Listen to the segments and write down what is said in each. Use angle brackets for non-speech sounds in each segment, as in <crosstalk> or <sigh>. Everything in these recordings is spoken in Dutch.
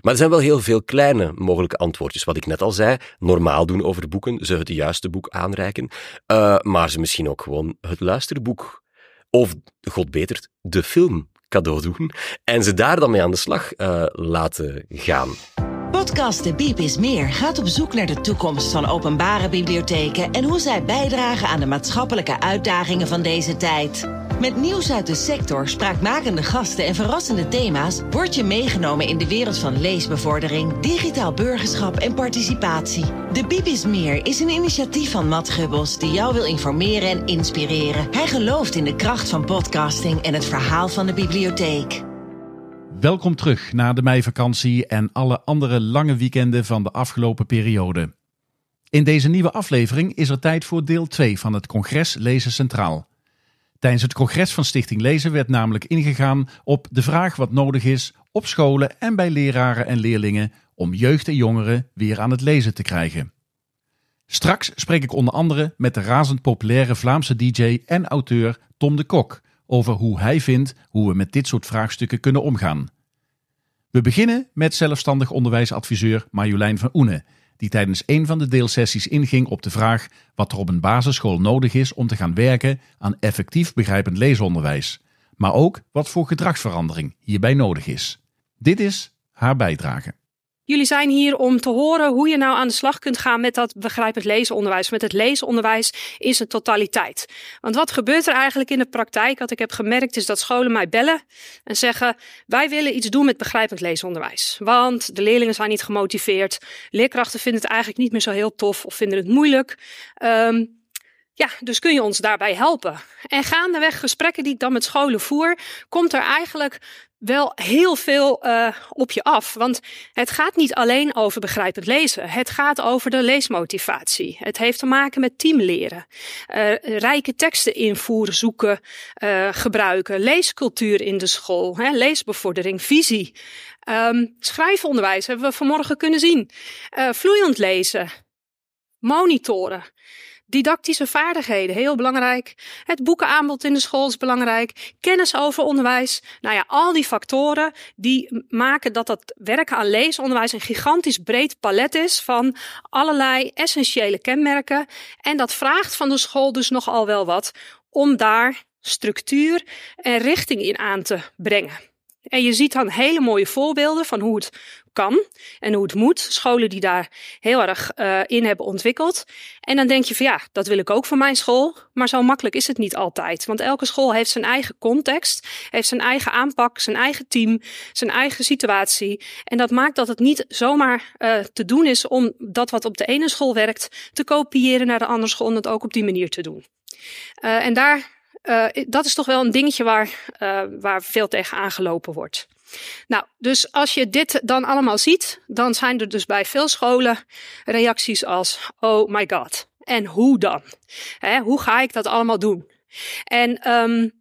Maar er zijn wel heel veel kleine mogelijke antwoordjes. Wat ik net al zei, normaal doen over boeken, ze het juiste boek aanreiken, uh, maar ze misschien ook gewoon het luisterboek of, god beter, de film cadeau doen en ze daar dan mee aan de slag uh, laten gaan. Podcast De Biep is Meer gaat op zoek naar de toekomst van openbare bibliotheken en hoe zij bijdragen aan de maatschappelijke uitdagingen van deze tijd. Met nieuws uit de sector, spraakmakende gasten en verrassende thema's word je meegenomen in de wereld van leesbevordering, digitaal burgerschap en participatie. De Bibis Meer is een initiatief van Matt Gubbels die jou wil informeren en inspireren. Hij gelooft in de kracht van podcasting en het verhaal van de bibliotheek. Welkom terug na de meivakantie en alle andere lange weekenden van de afgelopen periode. In deze nieuwe aflevering is er tijd voor deel 2 van het congres Lezen Centraal. Tijdens het congres van Stichting Lezen werd namelijk ingegaan op de vraag wat nodig is op scholen en bij leraren en leerlingen om jeugd en jongeren weer aan het lezen te krijgen. Straks spreek ik onder andere met de razend populaire Vlaamse DJ en auteur Tom de Kok over hoe hij vindt hoe we met dit soort vraagstukken kunnen omgaan. We beginnen met zelfstandig onderwijsadviseur Marjolein van Oene die tijdens een van de deelsessies inging op de vraag wat er op een basisschool nodig is om te gaan werken aan effectief begrijpend leesonderwijs, maar ook wat voor gedragsverandering hierbij nodig is. Dit is haar bijdrage. Jullie zijn hier om te horen hoe je nou aan de slag kunt gaan met dat begrijpend leesonderwijs, met het leesonderwijs in zijn totaliteit. Want wat gebeurt er eigenlijk in de praktijk? Wat ik heb gemerkt is dat scholen mij bellen en zeggen: Wij willen iets doen met begrijpend leesonderwijs. Want de leerlingen zijn niet gemotiveerd. Leerkrachten vinden het eigenlijk niet meer zo heel tof of vinden het moeilijk. Um, ja, dus kun je ons daarbij helpen? En gaandeweg gesprekken die ik dan met scholen voer, komt er eigenlijk wel heel veel uh, op je af. Want het gaat niet alleen over begrijpend lezen. Het gaat over de leesmotivatie. Het heeft te maken met teamleren. Uh, rijke teksten invoeren, zoeken, uh, gebruiken. Leescultuur in de school. Hè, leesbevordering, visie. Um, schrijfonderwijs hebben we vanmorgen kunnen zien. vloeiend lezen. Monitoren. Didactische vaardigheden, heel belangrijk. Het boekenaanbod in de school is belangrijk. Kennis over onderwijs. Nou ja, al die factoren die maken dat dat werken aan leesonderwijs een gigantisch breed palet is van allerlei essentiële kenmerken. En dat vraagt van de school dus nogal wel wat om daar structuur en richting in aan te brengen. En je ziet dan hele mooie voorbeelden van hoe het kan en hoe het moet. Scholen die daar heel erg uh, in hebben ontwikkeld. En dan denk je van ja, dat wil ik ook voor mijn school. Maar zo makkelijk is het niet altijd. Want elke school heeft zijn eigen context, heeft zijn eigen aanpak, zijn eigen team, zijn eigen situatie. En dat maakt dat het niet zomaar uh, te doen is om dat wat op de ene school werkt te kopiëren naar de andere school en het ook op die manier te doen. Uh, en daar uh, dat is toch wel een dingetje waar, uh, waar veel tegen aangelopen wordt. Nou, dus als je dit dan allemaal ziet, dan zijn er dus bij veel scholen reacties als: Oh my god. En hoe dan? Hè, hoe ga ik dat allemaal doen? En um,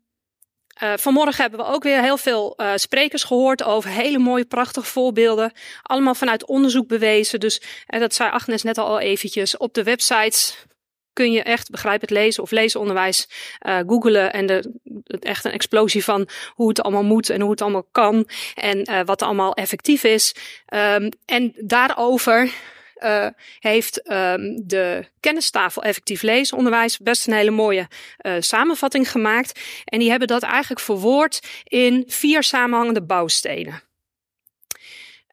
uh, vanmorgen hebben we ook weer heel veel sprekers gehoord over hele mooie, prachtige voorbeelden. Allemaal vanuit onderzoek bewezen. Dus en dat zei Agnes net al eventjes. Op de websites kun je echt begrijpend lezen of leesonderwijs uh, googelen en de, echt een explosie van hoe het allemaal moet en hoe het allemaal kan en uh, wat allemaal effectief is. Um, en daarover uh, heeft um, de kennistafel effectief leesonderwijs best een hele mooie samenvatting gemaakt. En die hebben dat eigenlijk verwoord in vier samenhangende bouwstenen.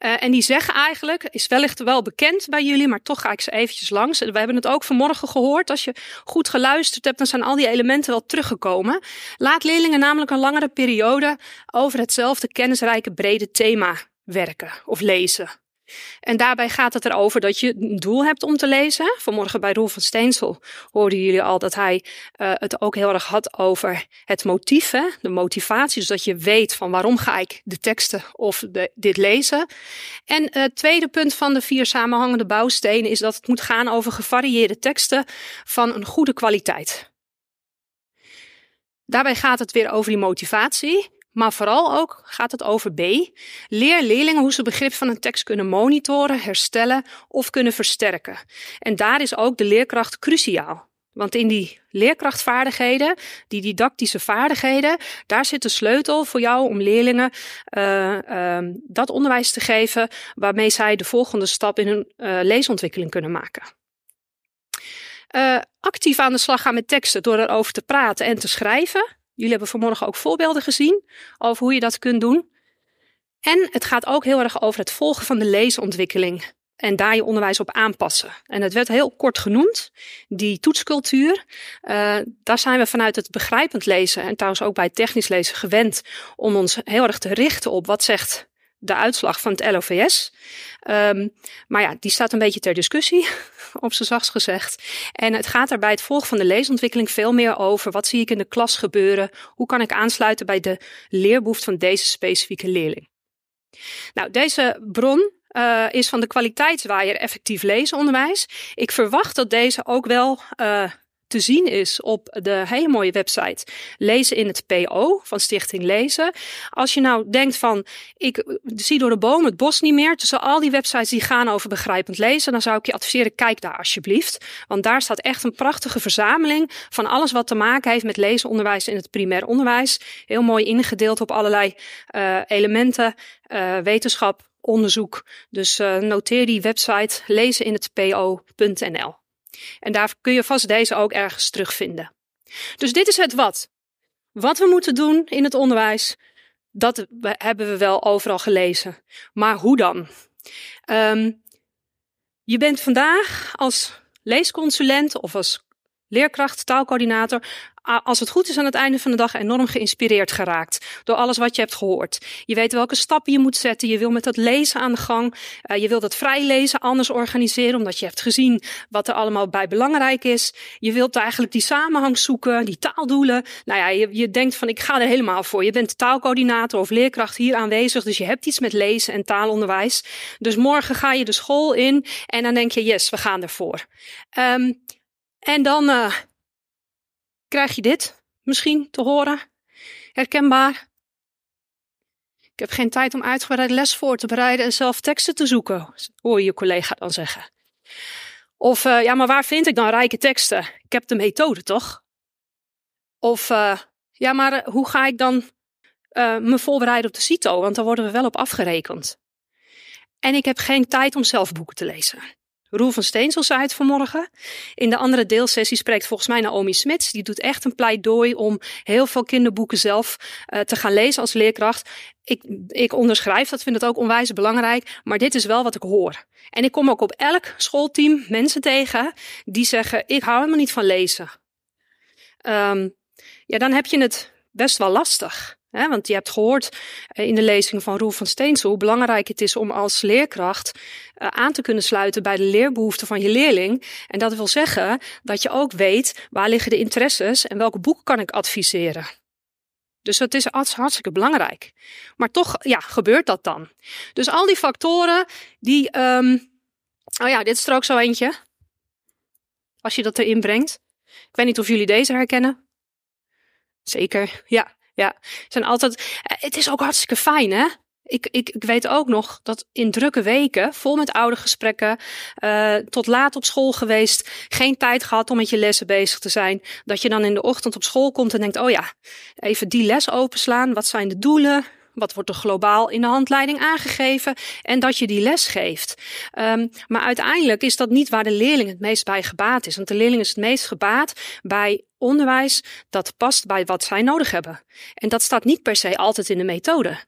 Uh, en die zeggen eigenlijk, is wellicht wel bekend bij jullie, maar toch ga ik ze eventjes langs. We hebben het ook vanmorgen gehoord. Als je goed geluisterd hebt, dan zijn al die elementen wel teruggekomen. Laat leerlingen namelijk een langere periode over hetzelfde kennisrijke brede thema werken of lezen. En daarbij gaat het erover dat je een doel hebt om te lezen. Vanmorgen bij Roel van Steensel hoorden jullie al dat hij uh, het ook heel erg had over het motief, de motivatie. Dus dat je weet van waarom ga ik de teksten of de, dit lezen. En het uh, tweede punt van de vier samenhangende bouwstenen is dat het moet gaan over gevarieerde teksten van een goede kwaliteit. Daarbij gaat het weer over die motivatie. Maar vooral ook gaat het over B. Leer leerlingen hoe ze begrip van een tekst kunnen monitoren, herstellen of kunnen versterken. En daar is ook de leerkracht cruciaal. Want in die leerkrachtvaardigheden, die didactische vaardigheden, daar zit de sleutel voor jou om leerlingen uh, uh, dat onderwijs te geven waarmee zij de volgende stap in hun uh, leesontwikkeling kunnen maken. actief aan de slag gaan met teksten door erover te praten en te schrijven. Jullie hebben vanmorgen ook voorbeelden gezien over hoe je dat kunt doen. En het gaat ook heel erg over het volgen van de leesontwikkeling en daar je onderwijs op aanpassen. En het werd heel kort genoemd, die toetscultuur. Uh, daar zijn we vanuit het begrijpend lezen en trouwens ook bij het technisch lezen gewend om ons heel erg te richten op wat zegt de uitslag van het LOVS. Um, maar ja, die staat een beetje ter discussie, <laughs> op z'n zachts gezegd. En het gaat er bij het volgen van de leesontwikkeling veel meer over. Wat zie ik in de klas gebeuren? Hoe kan ik aansluiten bij de leerbehoefte van deze specifieke leerling? Nou, deze bron uh, is van de kwaliteitswaaier effectief lezenonderwijs. Ik verwacht dat deze ook wel uh, te zien is op de hele mooie website Lezen in het PO van Stichting Lezen. Als je nou denkt van, ik zie door de boom het bos niet meer, tussen al die websites die gaan over begrijpend lezen, dan zou ik je adviseren, kijk daar alsjeblieft. Want daar staat echt een prachtige verzameling van alles wat te maken heeft met lezenonderwijs in het primair onderwijs. Heel mooi ingedeeld op allerlei uh, elementen, uh, wetenschap, onderzoek. Dus uh, noteer die website lezen in het po.nl. En daar kun je vast deze ook ergens terugvinden. Dus dit is het wat. Wat we moeten doen in het onderwijs, dat hebben we wel overal gelezen. Maar hoe dan? Um, je bent vandaag als leesconsulent of als leerkracht, taalcoördinator als het goed is aan het einde van de dag enorm geïnspireerd geraakt door alles wat je hebt gehoord. Je weet welke stappen je moet zetten. Je wil met dat lezen aan de gang. Uh, je wilt het vrij lezen anders organiseren, omdat je hebt gezien wat er allemaal bij belangrijk is. Je wilt eigenlijk die samenhang zoeken, die taaldoelen. Nou ja, je, je denkt van ik ga er helemaal voor. Je bent taalcoördinator of leerkracht hier aanwezig, dus je hebt iets met lezen en taalonderwijs. Dus morgen ga je de school in en dan denk je yes, we gaan ervoor. Um, en dan uh, krijg je dit misschien te horen. Herkenbaar. Ik heb geen tijd om uitgebreid les voor te bereiden en zelf teksten te zoeken, hoor je je collega dan zeggen. Of uh, ja, maar waar vind ik dan rijke teksten? Ik heb de methode toch? Of uh, ja, maar hoe ga ik dan me voorbereiden op de CITO? Want daar worden we wel op afgerekend. En ik heb geen tijd om zelf boeken te lezen. Roel van Steensel zei het vanmorgen. In de andere deelsessie spreekt volgens mij Naomi Smits. Die doet echt een pleidooi om heel veel kinderboeken zelf uh, te gaan lezen als leerkracht. Ik, ik onderschrijf dat, vind het ook onwijs belangrijk. Maar dit is wel wat ik hoor. En ik kom ook op elk schoolteam mensen tegen die zeggen: Ik hou helemaal niet van lezen. Um, ja, dan heb je het best wel lastig. Want je hebt gehoord eh, in de lezing van Roel van Steensel hoe belangrijk het is om als leerkracht uh, aan te kunnen sluiten bij de leerbehoeften van je leerling. En dat wil zeggen dat je ook weet waar liggen de interesses en welke boeken kan ik adviseren. Dus dat is hartstikke belangrijk. Maar toch, ja, gebeurt dat dan? Dus al die factoren die, um, oh ja, dit is er ook zo eentje. Als je dat erin brengt. Ik weet niet of jullie deze herkennen. Zeker, ja. Ja, zijn altijd. Eh, het is ook hartstikke fijn, hè? Ik, ik, ik weet ook nog dat in drukke weken, vol met oude gesprekken, uh, tot laat op school geweest, geen tijd gehad om met je lessen bezig te zijn. Dat je dan in de ochtend op school komt en denkt: oh ja, even die les openslaan. Wat zijn de doelen? Wat wordt er globaal in de handleiding aangegeven? En dat je die les geeft. Um, maar uiteindelijk is dat niet waar de leerling het meest bij gebaat is. Want de leerling is het meest gebaat bij onderwijs dat past bij wat zij nodig hebben. En dat staat niet per se altijd in de methode.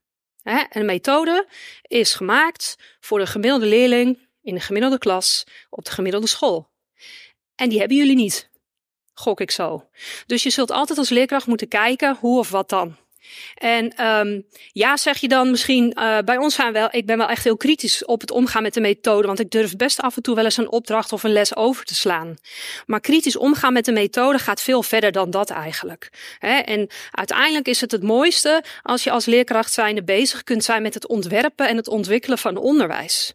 Een methode is gemaakt voor de gemiddelde leerling in de gemiddelde klas op de gemiddelde school. En die hebben jullie niet. Gok ik zo. Dus je zult altijd als leerkracht moeten kijken hoe of wat dan. En um, ja, zeg je dan misschien, uh, bij ons zijn wel, ik ben wel echt heel kritisch op het omgaan met de methode, want ik durf best af en toe wel eens een opdracht of een les over te slaan. Maar kritisch omgaan met de methode gaat veel verder dan dat eigenlijk. en uiteindelijk is het het mooiste als je als leerkracht zijnde bezig kunt zijn met het ontwerpen en het ontwikkelen van onderwijs.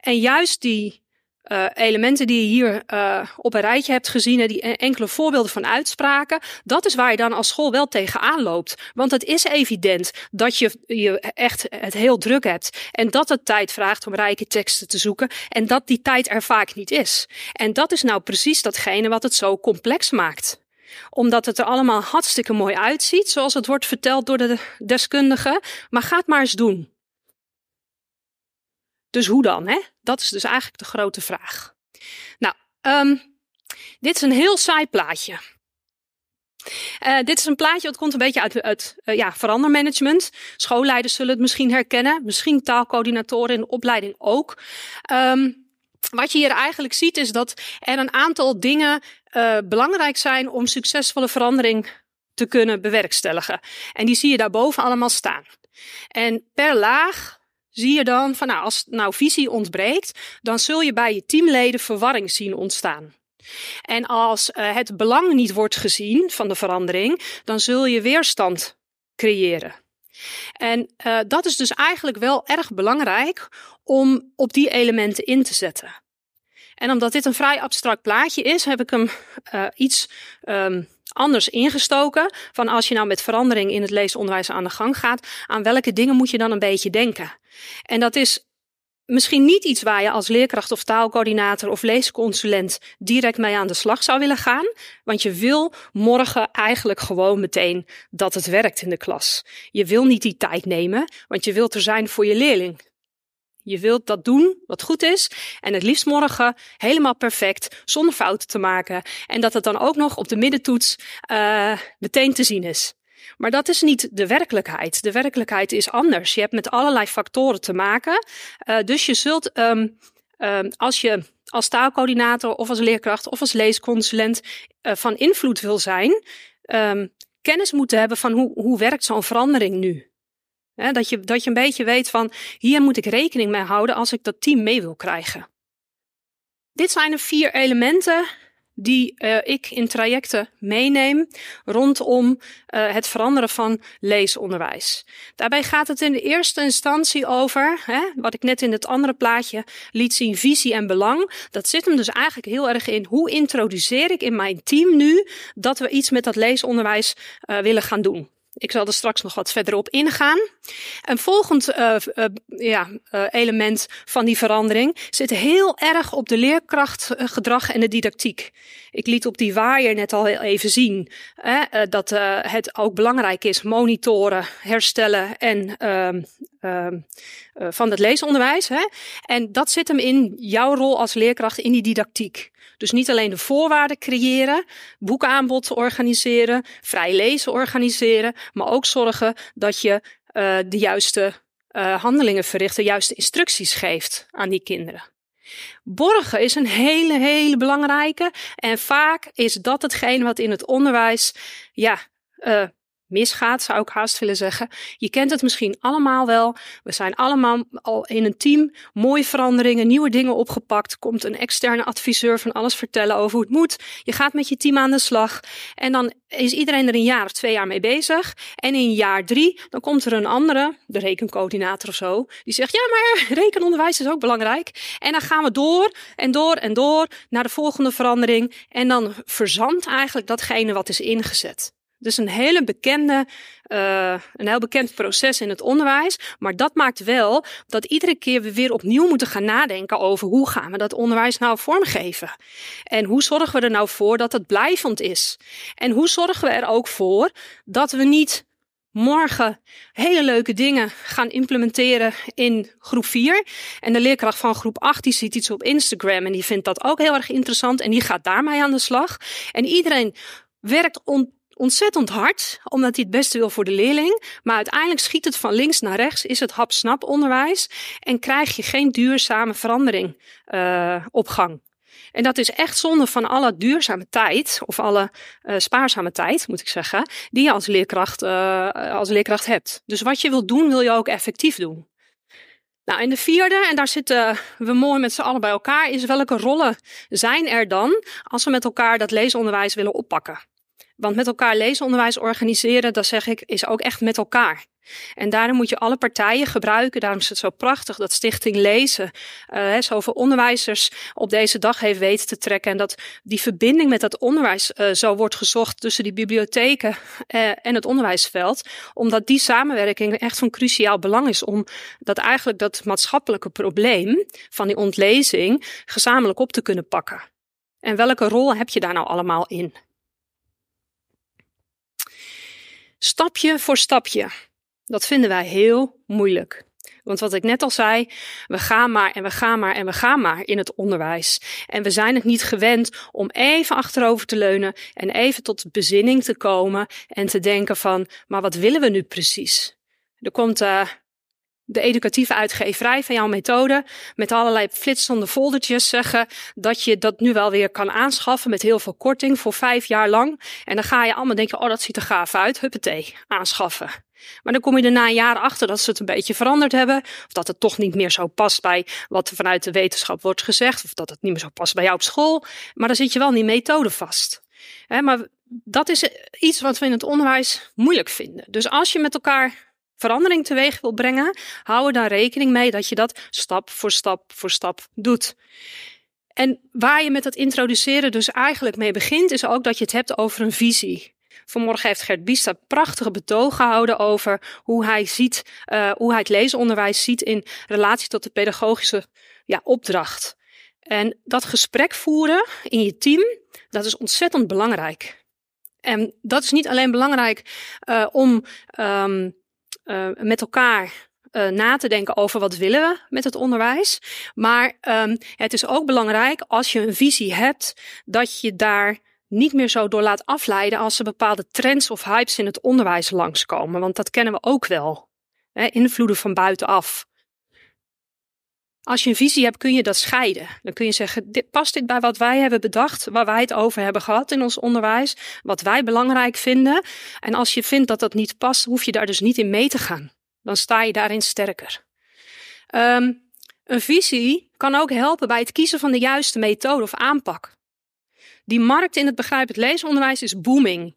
En juist die uh, elementen die je hier uh, op een rijtje hebt gezien, en die enkele voorbeelden van uitspraken, dat is waar je dan als school wel tegenaan loopt. Want het is evident dat je, je echt het heel druk hebt en dat het tijd vraagt om rijke teksten te zoeken en dat die tijd er vaak niet is. En dat is nou precies datgene wat het zo complex maakt omdat het er allemaal hartstikke mooi uitziet, zoals het wordt verteld door de deskundigen. Maar ga het maar eens doen. Dus hoe dan? Hè? Dat is dus eigenlijk de grote vraag. Nou, um, dit is een heel saai plaatje. Uh, dit is een plaatje dat komt een beetje uit, ja, verandermanagement. Schoolleiders zullen het misschien herkennen. Misschien taalcoördinatoren in de opleiding ook. Um, wat je hier eigenlijk ziet is dat er een aantal dingen uh, belangrijk zijn om succesvolle verandering te kunnen bewerkstelligen. En die zie je daarboven allemaal staan. En per laag zie je dan van nou, als nou visie ontbreekt, dan zul je bij je teamleden verwarring zien ontstaan. En als uh, het belang niet wordt gezien van de verandering, dan zul je weerstand creëren. En uh, dat is dus eigenlijk wel erg belangrijk om op die elementen in te zetten. En omdat dit een vrij abstract plaatje is, heb ik hem uh, iets um, anders ingestoken. Van als je nou met verandering in het leesonderwijs aan de gang gaat, aan welke dingen moet je dan een beetje denken? En dat is misschien niet iets waar je als leerkracht of taalcoördinator of leesconsulent direct mee aan de slag zou willen gaan. Want je wil morgen eigenlijk gewoon meteen dat het werkt in de klas. Je wil niet die tijd nemen, want je wilt er zijn voor je leerling. Je wilt dat doen wat goed is en het liefst morgen helemaal perfect, zonder fouten te maken. En dat het dan ook nog op de middentoets uh, meteen te zien is. Maar dat is niet de werkelijkheid. De werkelijkheid is anders. Je hebt met allerlei factoren te maken. Uh, dus je zult, um, um, als je als taalcoördinator of als leerkracht of als leesconsulent uh, van invloed wil zijn, um, kennis moeten hebben van hoe, hoe werkt zo'n verandering nu. He, dat, je, dat je een beetje weet van hier moet ik rekening mee houden als ik dat team mee wil krijgen. Dit zijn de vier elementen die uh, ik in trajecten meeneem rondom uh, het veranderen van leesonderwijs. Daarbij gaat het in de eerste instantie over, hè, wat ik net in het andere plaatje liet zien, visie en belang. Dat zit hem dus eigenlijk heel erg in hoe introduceer ik in mijn team nu dat we iets met dat leesonderwijs uh, willen gaan doen. Ik zal er straks nog wat verder op ingaan. Een volgend uh, uh, ja, uh, element van die verandering zit heel erg op de leerkrachtgedrag en de didactiek. Ik liet op die waaier net al even zien hè, dat het ook belangrijk is monitoren, herstellen en ehm, ehm, van het leesonderwijs. Hè. En dat zit hem in jouw rol als leerkracht in die didactiek. Dus niet alleen de voorwaarden creëren, boekaanbod organiseren, vrij lezen organiseren, maar ook zorgen dat je uh, de juiste uh, handelingen verricht, de juiste instructies geeft aan die kinderen. Borgen is een hele, hele belangrijke. En vaak is dat hetgeen wat in het onderwijs, ja, uh, misgaat, zou ik haast willen zeggen. Je kent het misschien allemaal wel. We zijn allemaal al in een team. Mooie veranderingen, nieuwe dingen opgepakt. Komt een externe adviseur van alles vertellen over hoe het moet. Je gaat met je team aan de slag. En dan is iedereen er een jaar of twee jaar mee bezig. En in jaar drie, dan komt er een andere, de rekencoördinator of zo. Die zegt, ja, maar rekenonderwijs is ook belangrijk. En dan gaan we door en door en door naar de volgende verandering. En dan verzandt eigenlijk datgene wat is ingezet. Dus een hele bekende, uh, een heel bekend proces in het onderwijs. Maar dat maakt wel dat iedere keer we weer opnieuw moeten gaan nadenken over hoe gaan we dat onderwijs nou vormgeven. En hoe zorgen we er nou voor dat het blijvend is? En hoe zorgen we er ook voor dat we niet morgen hele leuke dingen gaan implementeren in groep 4. En de leerkracht van groep 8 die ziet iets op Instagram en die vindt dat ook heel erg interessant en die gaat daarmee aan de slag. En iedereen werkt on ontzettend hard, omdat hij het beste wil voor de leerling. Maar uiteindelijk schiet het van links naar rechts, is het hap-snap onderwijs en krijg je geen duurzame verandering uh, op gang. En dat is echt zonde van alle duurzame tijd, of alle uh, spaarzame tijd, moet ik zeggen, die je als leerkracht, uh, als leerkracht hebt. Dus wat je wilt doen, wil je ook effectief doen. Nou, en de vierde, en daar zitten we mooi met z'n allen bij elkaar, is welke rollen zijn er dan als we met elkaar dat leesonderwijs willen oppakken? Want met elkaar leesonderwijs organiseren, dat zeg ik, is ook echt met elkaar. En daarom moet je alle partijen gebruiken. Daarom is het zo prachtig dat Stichting Lezen uh, zoveel onderwijzers op deze dag heeft weten te trekken. En dat die verbinding met dat onderwijs uh, zo wordt gezocht tussen die bibliotheken uh, en het onderwijsveld. Omdat die samenwerking echt van cruciaal belang is om dat eigenlijk dat maatschappelijke probleem van die ontlezing gezamenlijk op te kunnen pakken. En welke rol heb je daar nou allemaal in? Stapje voor stapje. Dat vinden wij heel moeilijk. Want wat ik net al zei, we gaan maar en we gaan maar en we gaan maar in het onderwijs. En we zijn het niet gewend om even achterover te leunen en even tot bezinning te komen en te denken van, maar wat willen we nu precies? Er komt uh, de educatieve uitgeverij van jouw methode met allerlei flitsende foldertjes zeggen dat je dat nu wel weer kan aanschaffen met heel veel korting voor vijf jaar lang. En dan ga je allemaal denken, oh dat ziet er gaaf uit, huppatee, aanschaffen. Maar dan kom je er na een jaar achter dat ze het een beetje veranderd hebben. Of dat het toch niet meer zo past bij wat er vanuit de wetenschap wordt gezegd. Of dat het niet meer zo past bij jou op school. Maar dan zit je wel in die methode vast. maar dat is iets wat we in het onderwijs moeilijk vinden. Dus als je met elkaar verandering teweeg wil brengen, hou er dan rekening mee dat je dat stap voor stap voor stap doet. En waar je met dat introduceren dus eigenlijk mee begint, is ook dat je het hebt over een visie. Vanmorgen heeft Gert Biesta prachtige betoog gehouden over hoe hij ziet, uh, hoe hij het leesonderwijs ziet in relatie tot de pedagogische ja, opdracht. En dat gesprek voeren in je team, dat is ontzettend belangrijk. En dat is niet alleen belangrijk uh, om um, uh, met elkaar uh, na te denken over wat willen we met het onderwijs. Maar um, het is ook belangrijk als je een visie hebt, dat je daar niet meer zo door laat afleiden als er bepaalde trends of hypes in het onderwijs langskomen. Want dat kennen we ook wel. Hè, invloeden van buitenaf. Als je een visie hebt, kun je dat scheiden. Dan kun je zeggen, dit, past dit bij wat wij hebben bedacht, waar wij het over hebben gehad in ons onderwijs, wat wij belangrijk vinden. En als je vindt dat dat niet past, hoef je daar dus niet in mee te gaan. Dan sta je daarin sterker. Um, een visie kan ook helpen bij het kiezen van de juiste methode of aanpak. Die markt in het begrijpend leesonderwijs is booming.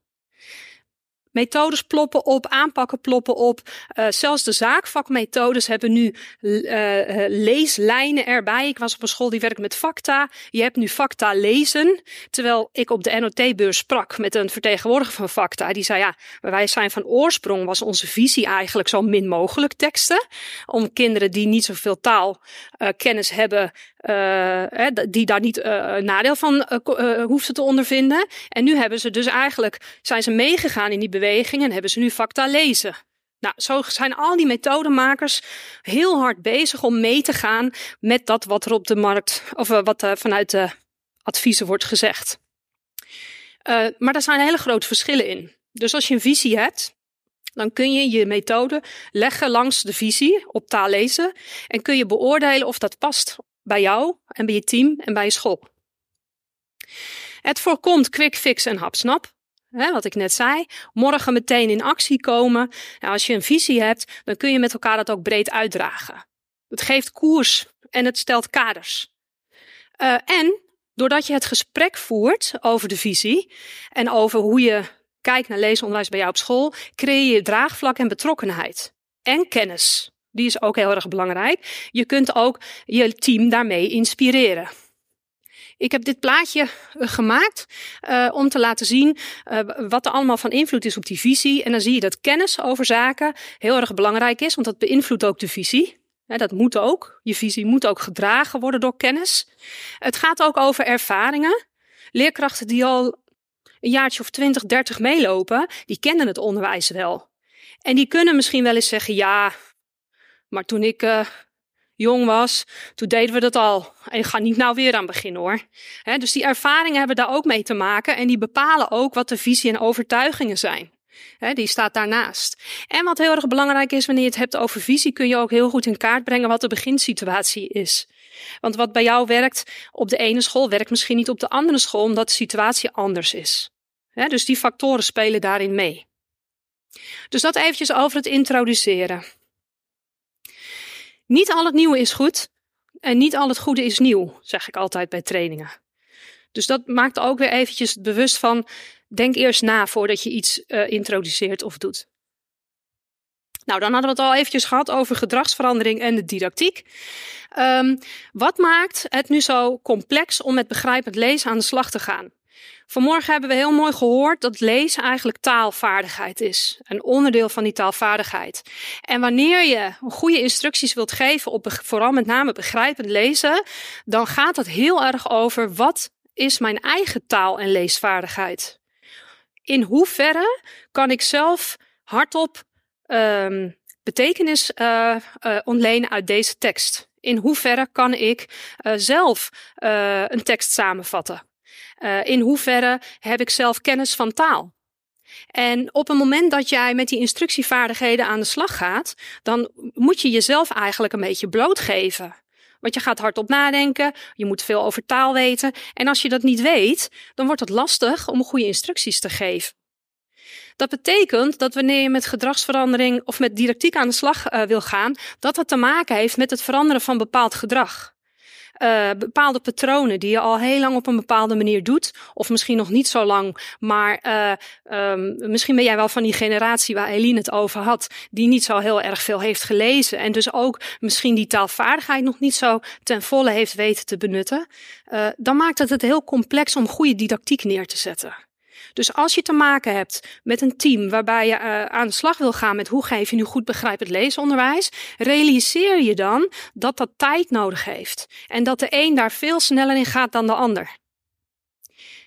Methodes ploppen op, aanpakken ploppen op. Uh, zelfs de zaakvakmethodes hebben nu uh, leeslijnen erbij. Ik was op een school die werkt met facta. Je hebt nu facta lezen. Terwijl ik op de NOT-beurs sprak met een vertegenwoordiger van facta. Die zei ja, wij zijn van oorsprong was onze visie eigenlijk zo min mogelijk teksten. Om kinderen die niet zoveel taalkennis hebben, uh, die daar niet uh, nadeel van uh, hoefden te ondervinden. En nu hebben ze dus eigenlijk, zijn ze meegegaan in die beweging en hebben ze nu facta lezen. Nou, zo zijn al die methodemakers heel hard bezig om mee te gaan met dat wat er op de markt, of wat vanuit de adviezen wordt gezegd. maar daar zijn hele grote verschillen in. Dus als je een visie hebt, dan kun je je methode leggen langs de visie op taal lezen en kun je beoordelen of dat past bij jou en bij je team en bij je school. Het voorkomt quick fix en hapsnap. Hè, wat ik net zei, morgen meteen in actie komen. Nou, als je een visie hebt, dan kun je met elkaar dat ook breed uitdragen. Het geeft koers en het stelt kaders. Uh, en doordat je het gesprek voert over de visie en over hoe je kijkt naar leesonderwijs bij jou op school, creëer je draagvlak en betrokkenheid. En kennis. Die is ook heel erg belangrijk. Je kunt ook je team daarmee inspireren. Ik heb dit plaatje eh, gemaakt uh, om te laten zien uh, wat er allemaal van invloed is op die visie. En dan zie je dat kennis over zaken heel erg belangrijk is, want dat beïnvloedt ook de visie. dat moet ook. Je visie moet ook gedragen worden door kennis. Het gaat ook over ervaringen. Leerkrachten die al een jaartje of 20, 30 meelopen, die kennen het onderwijs wel. En die kunnen misschien wel eens zeggen: ja, maar toen ik uh, jong was, toen deden we dat al. En ik ga niet nou weer aan beginnen hoor. Dus die ervaringen hebben daar ook mee te maken. En die bepalen ook wat de visie en overtuigingen zijn. Die staat daarnaast. En wat heel erg belangrijk is, wanneer je het hebt over visie, kun je ook heel goed in kaart brengen wat de beginsituatie is. Want wat bij jou werkt op de ene school, werkt misschien niet op de andere school, omdat de situatie anders is. Dus die factoren spelen daarin mee. Dus dat eventjes over het introduceren. Niet al het nieuwe is goed en niet al het goede is nieuw, zeg ik altijd bij trainingen. Dus dat maakt ook weer eventjes bewust van, denk eerst na voordat je iets uh, introduceert of doet. Nou, dan hadden we het al eventjes gehad over gedragsverandering en de didactiek. Um, wat maakt het nu zo complex om met begrijpend lezen aan de slag te gaan? Vanmorgen hebben we heel mooi gehoord dat lezen eigenlijk taalvaardigheid is. Een onderdeel van die taalvaardigheid. En wanneer je goede instructies wilt geven op vooral met name begrijpend lezen, dan gaat het heel erg over wat is mijn eigen taal- en leesvaardigheid. In hoeverre kan ik zelf hardop um, betekenis uh, ontlenen uit deze tekst? In hoeverre kan ik uh, zelf een tekst samenvatten? Uh, in hoeverre heb ik zelf kennis van taal? En op het moment dat jij met die instructievaardigheden aan de slag gaat, dan moet je jezelf eigenlijk een beetje blootgeven. Want je gaat hardop nadenken, je moet veel over taal weten. En als je dat niet weet, dan wordt het lastig om goede instructies te geven. Dat betekent dat wanneer je met gedragsverandering of met didactiek aan de slag uh, wil gaan, dat dat te maken heeft met het veranderen van bepaald gedrag. Uh, bepaalde patronen die je al heel lang op een bepaalde manier doet. Of misschien nog niet zo lang. Maar uh, misschien ben jij wel van die generatie waar Eline het over had. Die niet zo heel erg veel heeft gelezen. En dus ook misschien die taalvaardigheid nog niet zo ten volle heeft weten te benutten. Uh, dan maakt het het heel complex om goede didactiek neer te zetten. Dus als je te maken hebt met een team waarbij je uh, aan de slag wil gaan met hoe geef je nu goed begrijpend leesonderwijs, realiseer je dan dat dat tijd nodig heeft. En dat de een daar veel sneller in gaat dan de ander.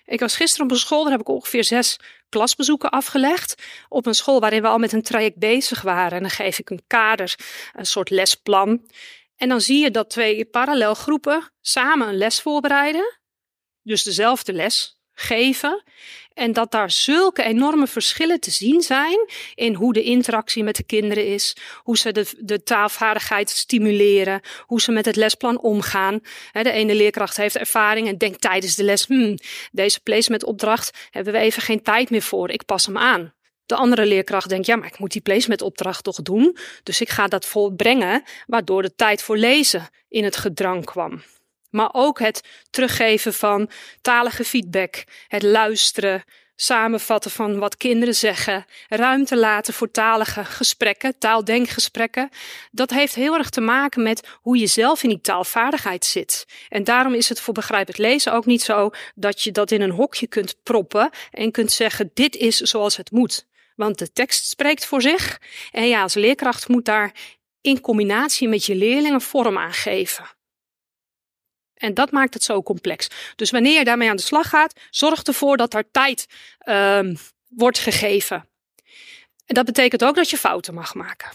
Ik was gisteren op een school, daar heb ik ongeveer zes klasbezoeken afgelegd. Op een school waarin we al met een traject bezig waren. En dan geef ik een kader, een soort lesplan. En dan zie je dat twee parallelgroepen samen een les voorbereiden. Dus dezelfde les geven. En dat daar zulke enorme verschillen te zien zijn in hoe de interactie met de kinderen is, hoe ze de, de taalvaardigheid stimuleren, hoe ze met het lesplan omgaan. De ene leerkracht heeft ervaring en denkt tijdens de les, hmm, deze placementopdracht hebben we even geen tijd meer voor, ik pas hem aan. De andere leerkracht denkt, ja, maar ik moet die placementopdracht toch doen, dus ik ga dat volbrengen, waardoor de tijd voor lezen in het gedrang kwam. Maar ook het teruggeven van talige feedback, het luisteren, samenvatten van wat kinderen zeggen, ruimte laten voor talige gesprekken, taaldenkgesprekken. Dat heeft heel erg te maken met hoe je zelf in die taalvaardigheid zit. En daarom is het voor begrijpelijk lezen ook niet zo dat je dat in een hokje kunt proppen en kunt zeggen: dit is zoals het moet. Want de tekst spreekt voor zich. En ja, als leerkracht moet daar in combinatie met je leerlingen vorm aan geven. En dat maakt het zo complex. Dus wanneer je daarmee aan de slag gaat, zorg ervoor dat er tijd um, wordt gegeven. En dat betekent ook dat je fouten mag maken.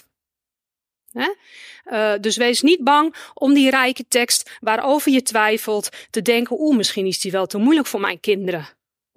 Uh, dus wees niet bang om die rijke tekst waarover je twijfelt te denken, oeh, misschien is die wel te moeilijk voor mijn kinderen.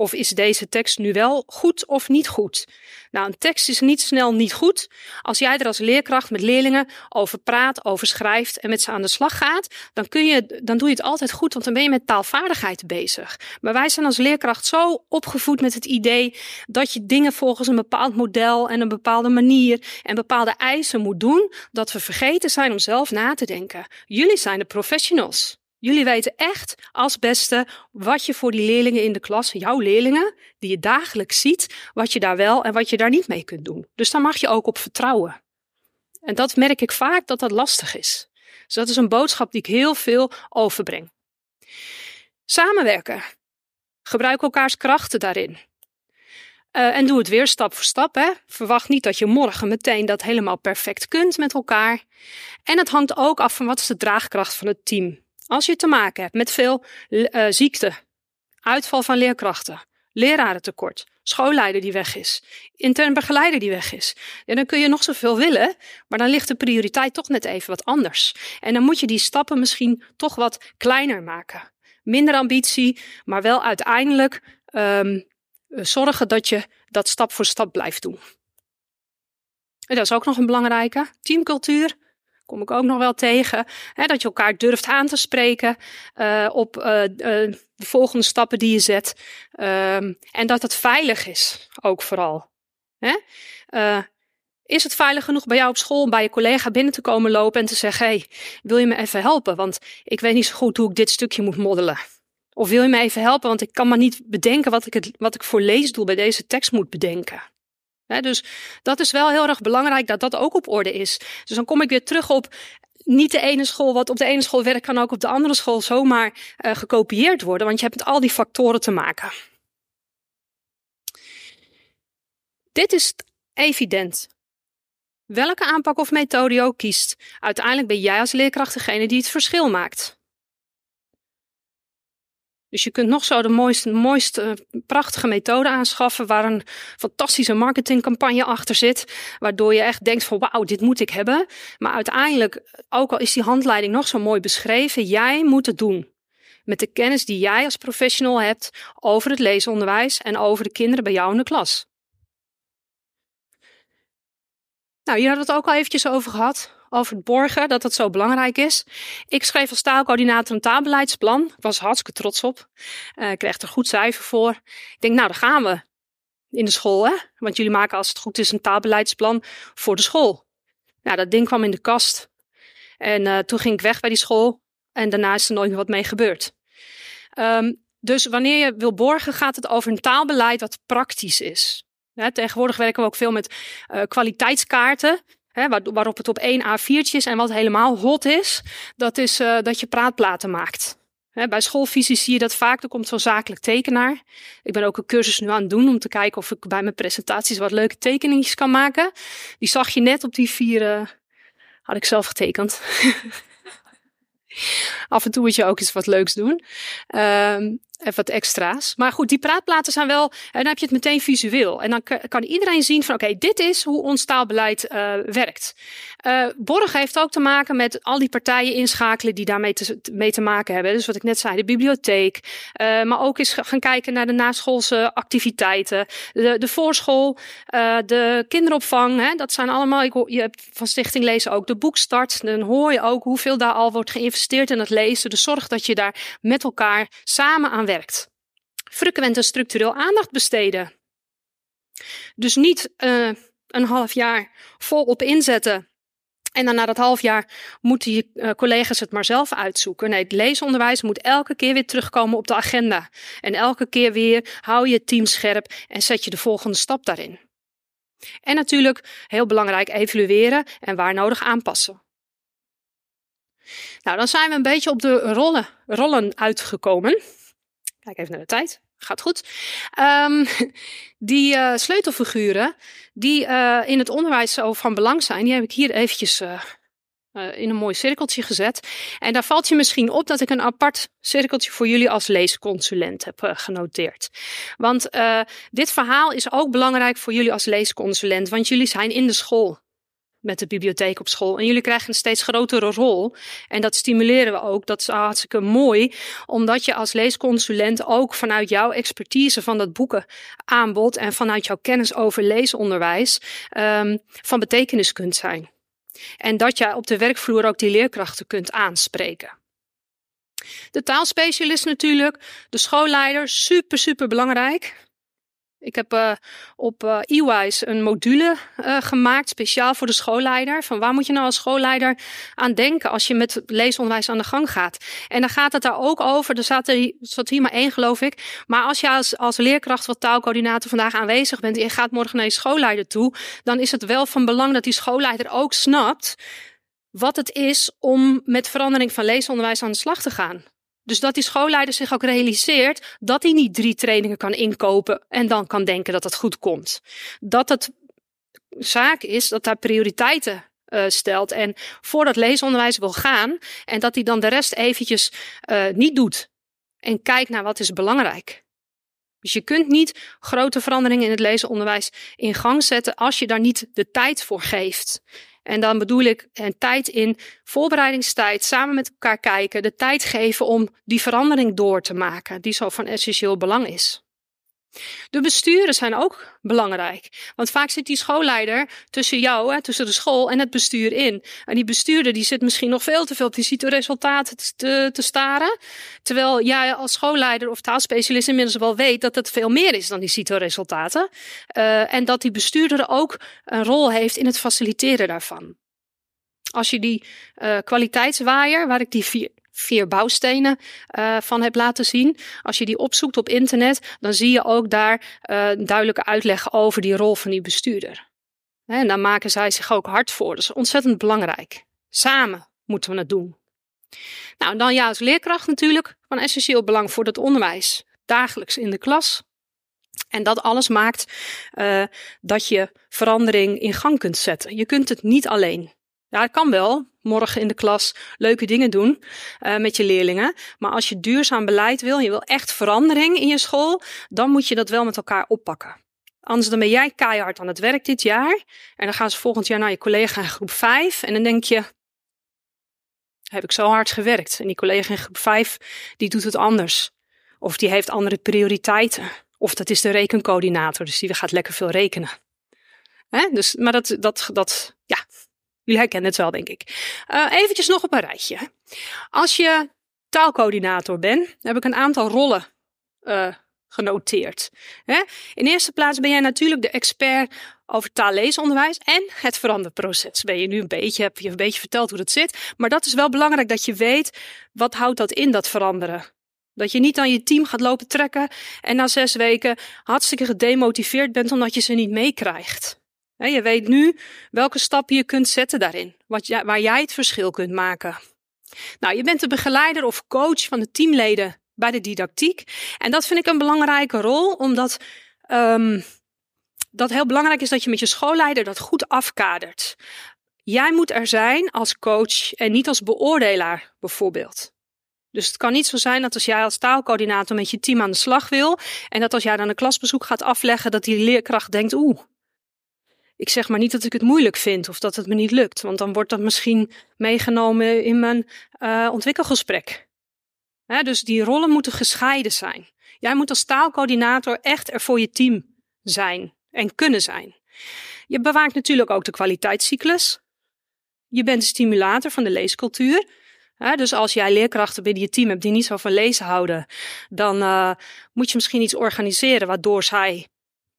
Of is deze tekst nu wel goed of niet goed? Nou, een tekst is niet snel niet goed. Als jij er als leerkracht met leerlingen over praat, over schrijft en met ze aan de slag gaat, dan, kun je, dan doe je het altijd goed, want dan ben je met taalvaardigheid bezig. Maar wij zijn als leerkracht zo opgevoed met het idee dat je dingen volgens een bepaald model en een bepaalde manier en bepaalde eisen moet doen, dat we vergeten zijn om zelf na te denken. Jullie zijn de professionals. Jullie weten echt als beste wat je voor die leerlingen in de klas, jouw leerlingen, die je dagelijks ziet, wat je daar wel en wat je daar niet mee kunt doen. Dus daar mag je ook op vertrouwen. En dat merk ik vaak dat dat lastig is. Dus dat is een boodschap die ik heel veel overbreng. Samenwerken. Gebruik elkaars krachten daarin. Uh, en doe het weer stap voor stap. Hè. Verwacht niet dat je morgen meteen dat helemaal perfect kunt met elkaar. En het hangt ook af van wat is de draagkracht van het team. Als je te maken hebt met veel uh, ziekte, uitval van leerkrachten, lerarentekort, schoolleider die weg is, intern begeleider die weg is, dan kun je nog zoveel willen, maar dan ligt de prioriteit toch net even wat anders. En dan moet je die stappen misschien toch wat kleiner maken. Minder ambitie, maar wel uiteindelijk um, zorgen dat je dat stap voor stap blijft doen. En dat is ook nog een belangrijke. Teamcultuur kom ik ook nog wel tegen. Hè, dat je elkaar durft aan te spreken uh, op uh, de volgende stappen die je zet. Um, en dat het veilig is, ook vooral. Hè? is het veilig genoeg bij jou op school bij je collega binnen te komen lopen en te zeggen: hey, wil je me even helpen? Want ik weet niet zo goed hoe ik dit stukje moet moddelen. Of wil je me even helpen? Want ik kan maar niet bedenken wat ik, het, wat ik voor leesdoel bij deze tekst moet bedenken. Dus dat is wel heel erg belangrijk dat dat ook op orde is. Dus dan kom ik weer terug op niet de ene school wat op de ene school werkt, kan ook op de andere school zomaar uh, gekopieerd worden, want je hebt met al die factoren te maken. Dit is evident. Welke aanpak of methode je ook kiest, uiteindelijk ben jij als leerkracht degene die het verschil maakt. Dus je kunt nog zo de mooiste, mooiste, prachtige methode aanschaffen waar een fantastische marketingcampagne achter zit, waardoor je echt denkt van wauw, dit moet ik hebben. Maar uiteindelijk, ook al is die handleiding nog zo mooi beschreven, jij moet het doen. Met de kennis die jij als professional hebt over het leesonderwijs en over de kinderen bij jou in de klas. Nou, hier hadden we het ook al eventjes over gehad over het borgen, dat dat zo belangrijk is. Ik schreef als taalcoördinator een taalbeleidsplan. Ik was hartstikke trots op. Uh, ik kreeg er goed cijfer voor. Ik denk, nou, daar gaan we. In de school, hè? Want jullie maken als het goed is een taalbeleidsplan voor de school. Nou, dat ding kwam in de kast. En uh, toen ging ik weg bij die school. En daarna is er nooit meer wat mee gebeurd. Um, dus wanneer je wil borgen, gaat het over een taalbeleid wat praktisch is. tegenwoordig werken we ook veel met uh, kwaliteitskaarten waarop het op één A4'tje is. En wat helemaal hot is, dat is uh, dat je praatplaten maakt. bij schoolvisies zie je dat vaak. Er komt zo'n zakelijk tekenaar. Ik ben ook een cursus nu aan het doen om te kijken of ik bij mijn presentaties wat leuke tekeningen kan maken. Die zag je net op die vier. Uh, had ik zelf getekend. <laughs> Af en toe moet je ook eens wat leuks doen. Um, even wat extra's. Maar goed, die praatplaten zijn wel, en dan heb je het meteen visueel. En dan kan iedereen zien van, oké, dit is hoe ons taalbeleid uh, werkt. Uh, Borg heeft ook te maken met al die partijen inschakelen die daarmee te, mee te maken hebben. Dus wat ik net zei, de bibliotheek. Maar ook eens gaan kijken naar de naschoolse activiteiten. De, de voorschool, de kinderopvang. Hè, dat zijn allemaal, ik, je hebt van Stichting Lezen ook de boekstart. Dan hoor je ook hoeveel daar al wordt geïnvesteerd in het lezen. Dus zorg dat je daar met elkaar samen aan werkt. Frequent en structureel aandacht besteden. Dus niet uh, een half jaar volop inzetten. En dan na dat half jaar moeten je uh, collega's het maar zelf uitzoeken. Nee, het leesonderwijs moet elke keer weer terugkomen op de agenda. En elke keer weer hou je team scherp en zet je de volgende stap daarin. En natuurlijk, heel belangrijk, evalueren en waar nodig aanpassen. Nou, dan zijn we een beetje op de rollen, rollen uitgekomen. Kijk even naar de tijd. Gaat goed. Um, <laughs> die uh, sleutelfiguren die uh, in het onderwijs zo van belang zijn, die heb ik hier eventjes uh, in een mooi cirkeltje gezet. En daar valt je misschien op dat ik een apart cirkeltje voor jullie als leesconsulent heb genoteerd. Want dit verhaal is ook belangrijk voor jullie als leesconsulent, want jullie zijn in de school met de bibliotheek op school. En jullie krijgen een steeds grotere rol. En dat stimuleren we ook. Dat is hartstikke mooi. Omdat je als leesconsulent ook vanuit jouw expertise van dat boekenaanbod en vanuit jouw kennis over leesonderwijs um, van betekenis kunt zijn. En dat je op de werkvloer ook die leerkrachten kunt aanspreken. De taalspecialist natuurlijk, de schoolleider, super, super belangrijk. Ik heb uh, op uh, EY's een module uh, gemaakt, speciaal voor de schoolleider. Van waar moet je nou als schoolleider aan denken als je met leesonderwijs aan de gang gaat? En dan gaat het daar ook over. Er zat, er, zat hier maar één, geloof ik. Maar als je als, als leerkracht of taalcoördinator vandaag aanwezig bent en je gaat morgen naar je schoolleider toe, dan is het wel van belang dat die schoolleider ook snapt wat het is om met verandering van leesonderwijs aan de slag te gaan. Dus dat die schoolleider zich ook realiseert dat hij niet drie trainingen kan inkopen en dan kan denken dat het goed komt. Dat het zaak is dat hij prioriteiten uh, stelt en voor dat leesonderwijs wil gaan en dat hij dan de rest eventjes uh, niet doet en kijkt naar wat is belangrijk. Dus je kunt niet grote veranderingen in het lezenonderwijs in gang zetten als je daar niet de tijd voor geeft. En dan bedoel ik een tijd in voorbereidingstijd, samen met elkaar kijken, de tijd geven om die verandering door te maken, die zo van essentieel belang is. De besturen zijn ook belangrijk. Want vaak zit die schoolleider tussen jou, hè, tussen de school en het bestuur in. En die bestuurder die zit misschien nog veel te veel op die CITO-resultaten te, staren. Terwijl jij als schoolleider of taalspecialist inmiddels wel weet dat het veel meer is dan die CITO-resultaten. Uh, en dat die bestuurder ook een rol heeft in het faciliteren daarvan. Als je die uh, kwaliteitswaaier, waar ik die vier, vier bouwstenen uh, van heb laten zien. Als je die opzoekt op internet, dan zie je ook daar uh, duidelijke uitleg over die rol van die bestuurder. En daar maken zij zich ook hard voor. Dat is ontzettend belangrijk. Samen moeten we het doen. Nou, en dan ja, als leerkracht natuurlijk van essentieel belang voor het onderwijs. Dagelijks in de klas. En dat alles maakt uh, dat je verandering in gang kunt zetten. Je kunt het niet alleen. Ja, het kan wel. Morgen in de klas leuke dingen doen uh, met je leerlingen. Maar als je duurzaam beleid wil, je wil echt verandering in je school, dan moet je dat wel met elkaar oppakken. Anders dan ben jij keihard aan het werk dit jaar. En dan gaan ze volgend jaar naar je collega in groep 5. En dan denk je, heb ik zo hard gewerkt. En die collega in groep 5, die doet het anders. Of die heeft andere prioriteiten. Of dat is de rekencoördinator, dus die gaat lekker veel rekenen. Hè? Dus, maar dat, dat, dat, jullie herkennen het wel, denk ik. Uh, eventjes nog op een rijtje. Als je taalcoördinator bent, heb ik een aantal rollen uh, genoteerd. Hè? In eerste plaats ben jij natuurlijk de expert over taalleesonderwijs en het veranderproces. Ben je nu een beetje, heb je een beetje verteld hoe dat zit. Maar dat is wel belangrijk dat je weet, wat houdt dat in, dat veranderen? Dat je niet aan je team gaat lopen trekken en na zes weken hartstikke gedemotiveerd bent omdat je ze niet meekrijgt. Je weet nu welke stappen je kunt zetten daarin, wat, waar jij het verschil kunt maken. Nou, je bent de begeleider of coach van de teamleden bij de didactiek. En dat vind ik een belangrijke rol, omdat um, dat heel belangrijk is dat je met je schoolleider dat goed afkadert. Jij moet er zijn als coach en niet als beoordelaar, bijvoorbeeld. Dus het kan niet zo zijn dat als jij als taalcoördinator met je team aan de slag wil en dat als jij dan een klasbezoek gaat afleggen, dat die leerkracht denkt, oeh, ik zeg maar niet dat ik het moeilijk vind of dat het me niet lukt, want dan wordt dat misschien meegenomen in mijn uh, ontwikkelgesprek. dus die rollen moeten gescheiden zijn. Jij moet als taalcoördinator echt er voor je team zijn en kunnen zijn. Je bewaakt natuurlijk ook de kwaliteitscyclus. Je bent de stimulator van de leescultuur. dus als jij leerkrachten binnen je team hebt die niet zo van lezen houden, dan uh, moet je misschien iets organiseren waardoor zij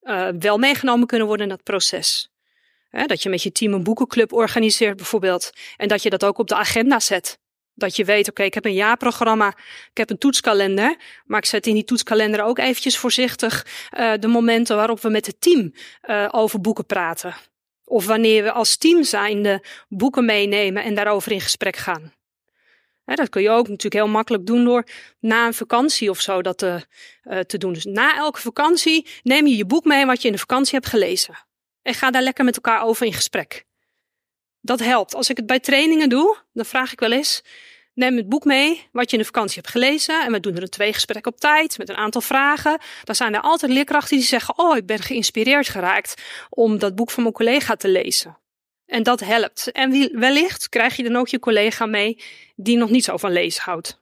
uh, wel meegenomen kunnen worden in dat proces. dat je met je team een boekenclub organiseert bijvoorbeeld en dat je dat ook op de agenda zet. Dat je weet, oké, ik heb een jaarprogramma, ik heb een toetskalender, maar ik zet in die toetskalender ook eventjes voorzichtig uh, de momenten waarop we met het team uh, over boeken praten. Of wanneer we als team zijnde boeken meenemen en daarover in gesprek gaan. Dat kun je ook natuurlijk heel makkelijk doen door na een vakantie of zo dat te, uh, te doen. Dus na elke vakantie neem je je boek mee wat je in de vakantie hebt gelezen. En ga daar lekker met elkaar over in gesprek. Dat helpt. Als ik het bij trainingen doe, dan vraag ik wel eens: neem het boek mee wat je in de vakantie hebt gelezen. En we doen er een twee gesprekken op tijd met een aantal vragen. Dan zijn er altijd leerkrachten die zeggen: Oh, ik ben geïnspireerd geraakt om dat boek van mijn collega te lezen. En dat helpt. En wellicht krijg je dan ook je collega mee die nog niet zo van lezen houdt.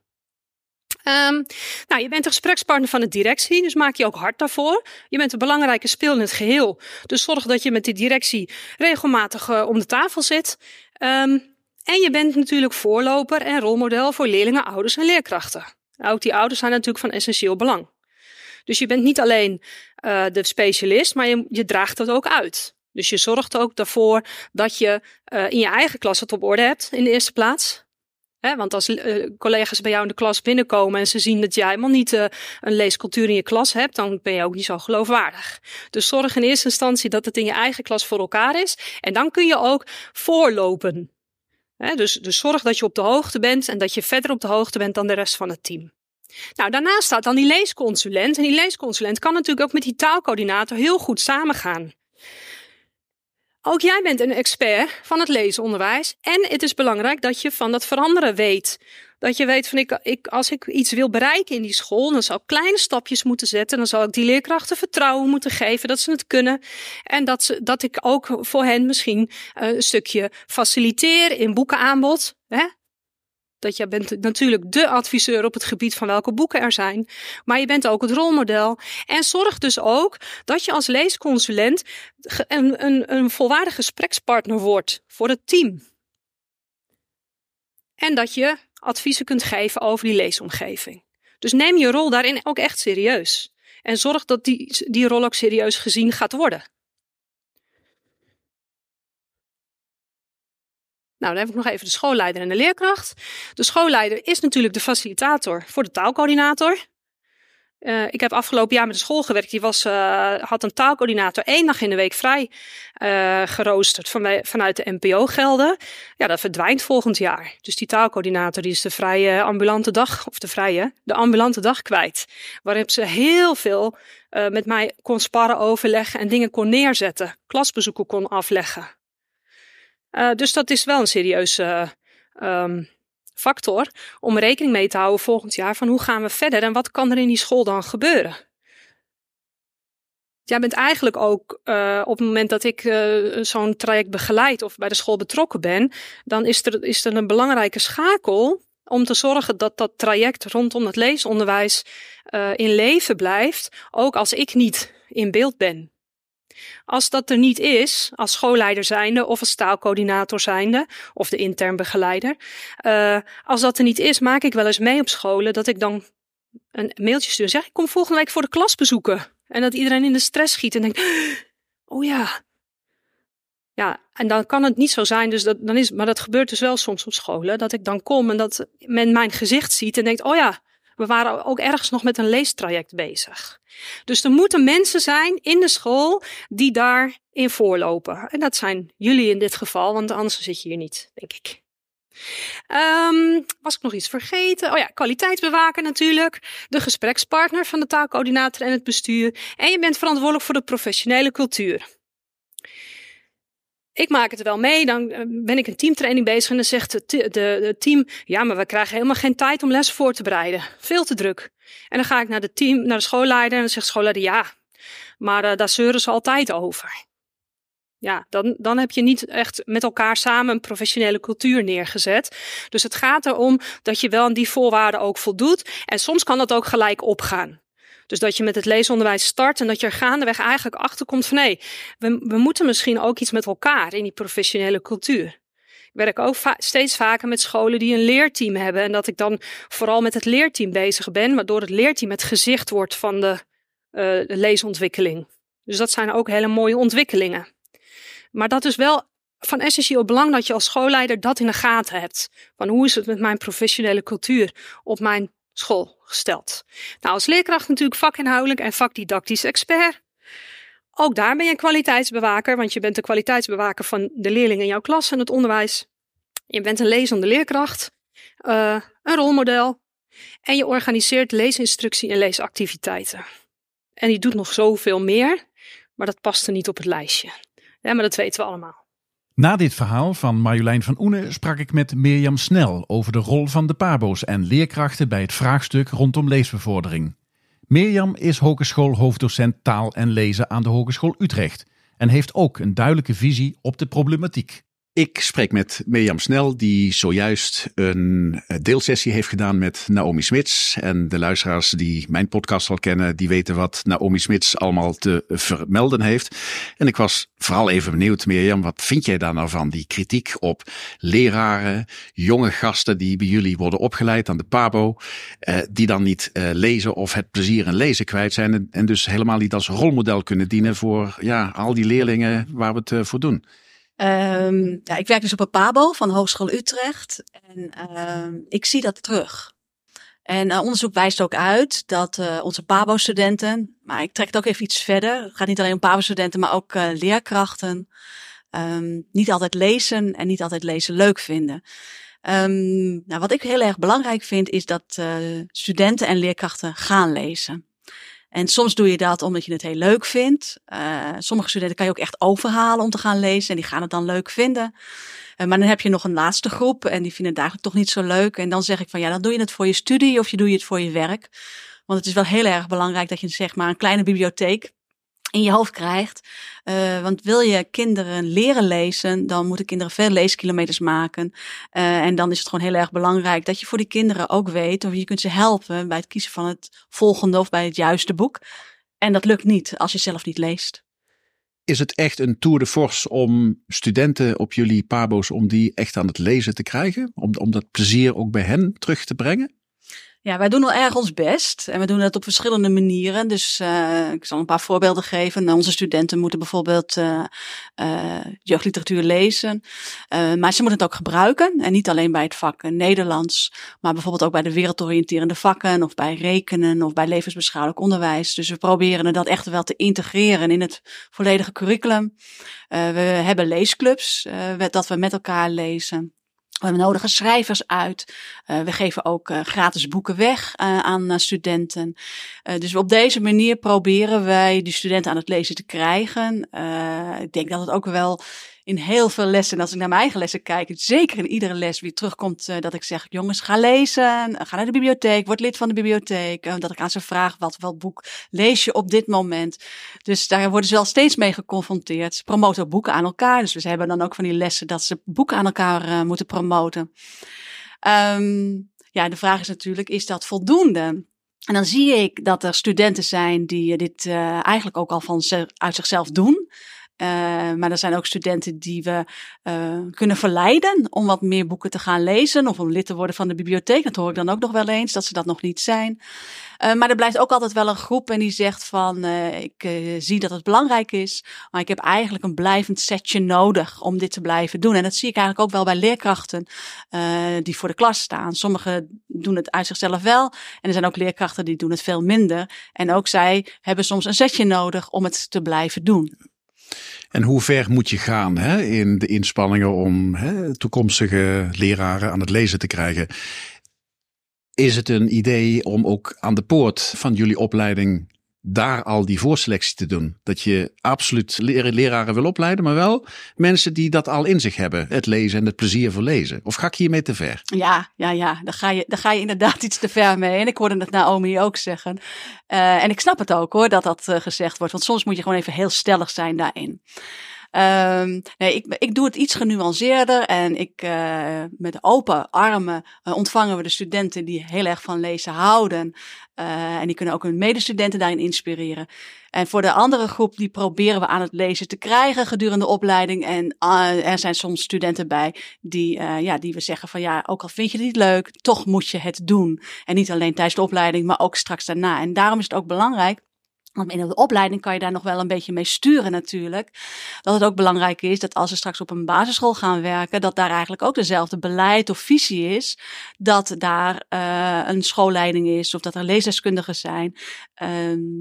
Um, nou, je bent de gesprekspartner van de directie, dus maak je ook hard daarvoor. Je bent een belangrijke speel in het geheel. Dus zorg dat je met de directie regelmatig uh, om de tafel zit. Um, en je bent natuurlijk voorloper en rolmodel voor leerlingen, ouders en leerkrachten. Ook die ouders zijn natuurlijk van essentieel belang. Dus je bent niet alleen uh, de specialist, maar je, je draagt dat ook uit. Dus je zorgt ook ervoor dat je uh, in je eigen klas het op orde hebt in de eerste plaats want als uh, collega's bij jou in de klas binnenkomen en ze zien dat jij helemaal niet uh, een leescultuur in je klas hebt, dan ben je ook niet zo geloofwaardig. Dus zorg in eerste instantie dat het in je eigen klas voor elkaar is. En dan kun je ook voorlopen. dus, dus zorg dat je op de hoogte bent en dat je verder op de hoogte bent dan de rest van het team. Nou, daarnaast staat dan die leesconsulent. En die leesconsulent kan natuurlijk ook met die taalcoördinator heel goed samengaan. Ook jij bent een expert van het leesonderwijs. En het is belangrijk dat je van dat veranderen weet. Dat je weet van ik, ik, als ik iets wil bereiken in die school, dan zal ik kleine stapjes moeten zetten. Dan zal ik die leerkrachten vertrouwen moeten geven dat ze het kunnen. En dat, ze, dat ik ook voor hen misschien uh, een stukje faciliteer in boekenaanbod. Hè? Dat je bent natuurlijk de adviseur op het gebied van welke boeken er zijn. Maar je bent ook het rolmodel. En zorg dus ook dat je als leesconsulent een, een, een volwaardige gesprekspartner wordt voor het team. En dat je adviezen kunt geven over die leesomgeving. Dus neem je rol daarin ook echt serieus. En zorg dat die, die rol ook serieus gezien gaat worden. Nou, dan heb ik nog even de schoolleider en de leerkracht. De schoolleider is natuurlijk de facilitator voor de taalcoördinator. Uh, ik heb afgelopen jaar met de school gewerkt. Die was, uh, had een taalcoördinator één dag in de week vrij uh, geroosterd van, vanuit de NPO-gelden. Ja, dat verdwijnt volgend jaar. Dus die taalcoördinator die is de vrije ambulante dag, of de vrije, de ambulante dag kwijt. Waarop ze heel veel met mij kon sparren, overleggen en dingen kon neerzetten. Klasbezoeken kon afleggen. Dus dat is wel een serieuze um, factor om rekening mee te houden volgend jaar van hoe gaan we verder en wat kan er in die school dan gebeuren. Jij bent eigenlijk ook uh, op het moment dat ik uh, zo'n traject begeleid of bij de school betrokken ben, dan is er, is er een belangrijke schakel om te zorgen dat dat traject rondom het leesonderwijs in leven blijft, ook als ik niet in beeld ben. Als dat er niet is, als schoolleider zijnde of als taalcoördinator zijnde of de intern begeleider, uh, als dat er niet is, maak ik wel eens mee op scholen dat ik dan een mailtje stuur. Zeg, ik kom volgende week voor de klas bezoeken. En dat iedereen in de stress schiet en denkt, oh ja. Ja, en dan kan het niet zo zijn, dus dat, dan is, maar dat gebeurt dus wel soms op scholen, dat ik dan kom en dat men mijn gezicht ziet en denkt, oh ja, we waren ook ergens nog met een leestraject bezig. Dus er moeten mensen zijn in de school die daarin voorlopen. En dat zijn jullie in dit geval, want anders zit je hier niet, denk ik. Um, was ik nog iets vergeten? Oh ja, kwaliteitsbewaker natuurlijk. De gesprekspartner van de taalcoördinator en het bestuur. En je bent verantwoordelijk voor de professionele cultuur ik maak het wel mee. Dan eh, ben ik een teamtraining bezig en dan zegt het de, team: Ja, maar we krijgen helemaal geen tijd om les voor te bereiden. Veel te druk. En dan ga ik naar de team, naar de schoolleider en dan zegt de schoolleider: Ja, maar uh, daar zeuren ze altijd over. Ja, dan, dan heb je niet echt met elkaar samen een professionele cultuur neergezet. Dus het gaat erom dat je wel aan die voorwaarden ook voldoet. En soms kan dat ook gelijk opgaan. Dus dat je met het leesonderwijs start en dat je er gaandeweg eigenlijk achterkomt van nee, we, we moeten misschien ook iets met elkaar in die professionele cultuur. Ik werk ook steeds vaker met scholen die een leerteam hebben. En dat ik dan vooral met het leerteam bezig ben, waardoor het leerteam het gezicht wordt van de, uh, de leesontwikkeling. Dus dat zijn ook hele mooie ontwikkelingen. Maar dat is wel van essentieel belang dat je als schoolleider dat in de gaten hebt. Van hoe is het met mijn professionele cultuur op mijn school gesteld. Nou, als leerkracht natuurlijk vakinhoudelijk en vakdidactisch expert. Ook daar ben je een kwaliteitsbewaker, want je bent de kwaliteitsbewaker van de leerlingen in jouw klas en het onderwijs. Je bent een lezende leerkracht, uh, een rolmodel en je organiseert leesinstructie en leesactiviteiten. En die doet nog zoveel meer, maar dat past er niet op het lijstje. Ja, maar dat weten we allemaal. Na dit verhaal van Marjolein van Oene sprak ik met Mirjam Snel over de rol van de pabo's en leerkrachten bij het vraagstuk rondom leesbevordering. Mirjam is hogeschoolhoofddocent taal en lezen aan de Hogeschool Utrecht en heeft ook een duidelijke visie op de problematiek. Ik spreek met Mirjam Snel, die zojuist een deelsessie heeft gedaan met Naomi Smits. En de luisteraars die mijn podcast al kennen, die weten wat Naomi Smits allemaal te vermelden heeft. En ik was vooral even benieuwd, Mirjam, wat vind jij daar nou van? Die kritiek op leraren, jonge gasten die bij jullie worden opgeleid aan de PABO, eh, die dan niet eh, lezen of het plezier in lezen kwijt zijn. En, en, dus helemaal niet als rolmodel kunnen dienen voor ja, al die leerlingen waar we het uh, voor doen. Um, ja, ik werk dus op een PABO van Hogeschool Utrecht. En uh, ik zie dat terug. En uh, onderzoek wijst ook uit dat uh, onze PABO-studenten, maar ik trek het ook even iets verder. Het gaat niet alleen om PABO-studenten, maar ook uh, leerkrachten. Um, niet altijd lezen en niet altijd lezen leuk vinden. Nou, wat ik heel erg belangrijk vind, is dat studenten en leerkrachten gaan lezen. En soms doe je dat omdat je het heel leuk vindt. Uh, sommige studenten kan je ook echt overhalen om te gaan lezen en die gaan het dan leuk vinden. Uh, maar dan heb je nog een laatste groep en die vinden het eigenlijk toch niet zo leuk. En dan zeg ik van ja, dan doe je het voor je studie of je doe je het voor je werk. Want het is wel heel erg belangrijk dat je zeg maar een kleine bibliotheek in je hoofd krijgt. Uh, want wil je kinderen leren lezen, dan moeten kinderen veel leeskilometers maken. Uh, en dan is het gewoon heel erg belangrijk dat je voor die kinderen ook weet of je kunt ze helpen bij het kiezen van het volgende of bij het juiste boek. En dat lukt niet als je zelf niet leest. Is het echt een tour de force om studenten op jullie pabo's, om die echt aan het lezen te krijgen? Om, om dat plezier ook bij hen terug te brengen? Ja, wij doen al erg ons best en we doen dat op verschillende manieren. Dus uh, ik zal een paar voorbeelden geven. Nou, onze studenten moeten bijvoorbeeld uh, jeugdliteratuur lezen, maar ze moeten het ook gebruiken. En niet alleen bij het vak Nederlands, maar bijvoorbeeld ook bij de wereldoriënterende vakken of bij rekenen of bij levensbeschouwelijk onderwijs. Dus we proberen dat echt wel te integreren in het volledige curriculum. we hebben leesclubs, dat we met elkaar lezen. We nodigen schrijvers uit. Uh, we geven ook uh, gratis boeken weg uh, aan studenten. dus op deze manier proberen wij die studenten aan het lezen te krijgen. ik denk dat het ook wel in heel veel lessen, als ik naar mijn eigen lessen kijk, zeker in iedere les weer terugkomt uh, dat ik zeg, jongens, ga lezen, ga naar de bibliotheek, word lid van de bibliotheek. Uh, dat ik aan ze vraag, wat, wat boek lees je op dit moment? Dus daar worden ze wel steeds mee geconfronteerd. Ze promoten ook boeken aan elkaar, dus we hebben dan ook van die lessen dat ze boeken aan elkaar moeten promoten. Um, ja, de vraag is natuurlijk, is dat voldoende? En dan zie ik dat er studenten zijn die dit eigenlijk ook al van uit zichzelf doen. Uh, maar er zijn ook studenten die we uh, kunnen verleiden om wat meer boeken te gaan lezen of om lid te worden van de bibliotheek. Dat hoor ik dan ook nog wel eens, dat ze dat nog niet zijn. Uh, maar er blijft ook altijd wel een groep en die zegt van ik zie dat het belangrijk is, maar ik heb eigenlijk een blijvend setje nodig om dit te blijven doen. En dat zie ik eigenlijk ook wel bij leerkrachten die voor de klas staan. Sommigen doen het uit zichzelf wel en er zijn ook leerkrachten die doen het veel minder. En ook zij hebben soms een setje nodig om het te blijven doen. En hoe ver moet je gaan hè, in de inspanningen om hè, toekomstige leraren aan het lezen te krijgen? Is het een idee om ook aan de poort van jullie opleiding daar al die voorselectie te doen. Dat je absoluut leraren wil opleiden, maar wel mensen die dat al in zich hebben. Het lezen en het plezier voor lezen. Of ga ik hiermee te ver? Ja, ja, ja. Daar ga je, daar ga je inderdaad iets te ver mee. En ik hoorde het Naomi ook zeggen. Uh, en ik snap het ook hoor, dat dat uh, gezegd wordt. Want soms moet je gewoon even heel stellig zijn daarin. Um, nee, ik, ik doe het iets genuanceerder en ik, uh, met open armen uh, ontvangen we de studenten die heel erg van lezen houden. Uh, en die kunnen ook hun medestudenten daarin inspireren. En voor de andere groep, die proberen we aan het lezen te krijgen gedurende de opleiding. En er zijn soms studenten bij die, ja, die we zeggen van ja, ook al vind je het niet leuk, toch moet je het doen. En niet alleen tijdens de opleiding, maar ook straks daarna. En daarom is het ook belangrijk want in de opleiding kan je daar nog wel een beetje mee sturen natuurlijk. Dat het ook belangrijk is dat als ze straks op een basisschool gaan werken, dat daar eigenlijk ook dezelfde beleid of visie is. Dat daar uh, een schoolleiding is of dat er leesdeskundigen zijn. Uh,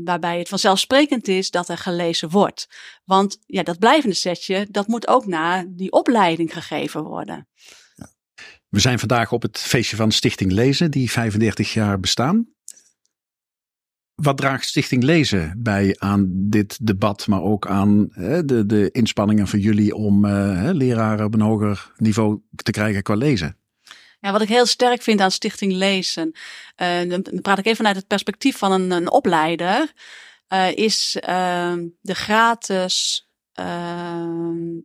waarbij het vanzelfsprekend is dat er gelezen wordt. Want ja, dat blijvende setje, dat moet ook na die opleiding gegeven worden. We zijn vandaag op het feestje van Stichting Lezen, die 35 jaar bestaan. Wat draagt Stichting Lezen bij aan dit debat, maar ook aan hè, de, de inspanningen van jullie om uh, leraren op een hoger niveau te krijgen qua lezen? Ja, wat ik heel sterk vind aan Stichting Lezen, uh, dan praat ik even vanuit het perspectief van een, een opleider, uh, is de gratis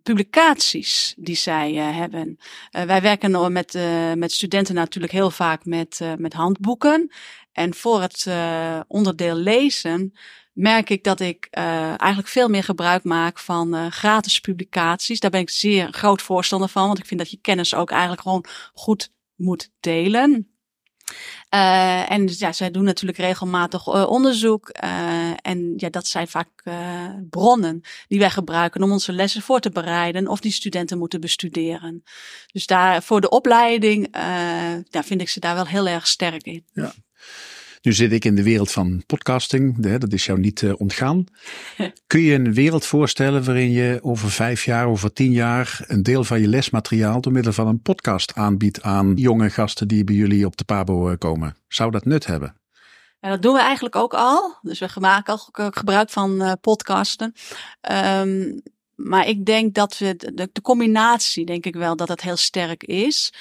publicaties die zij hebben. wij werken met, met studenten natuurlijk heel vaak met, met handboeken. En voor het uh, onderdeel lezen merk ik dat ik uh, eigenlijk veel meer gebruik maak van uh, gratis publicaties. Daar ben ik zeer groot voorstander van, want ik vind dat je kennis ook eigenlijk gewoon goed moet delen. Uh, en ja, zij doen natuurlijk regelmatig onderzoek. Uh, en ja, dat zijn vaak bronnen die wij gebruiken om onze lessen voor te bereiden of die studenten moeten bestuderen. Dus daar voor de opleiding daar vind ik ze daar wel heel erg sterk in. Ja. Nu zit ik in de wereld van podcasting, dat is jou niet uh, ontgaan. <laughs> Kun je een wereld voorstellen waarin je over vijf jaar, over tien jaar een deel van je lesmateriaal door middel van een podcast aanbiedt aan jonge gasten die bij jullie op de Pabo eh, komen? Zou dat nut hebben? Ja, dat doen we eigenlijk ook al. Dus we maken al gebruik van uh, podcasten. Um, maar ik denk dat we de, de, combinatie, denk ik wel, dat het heel sterk is.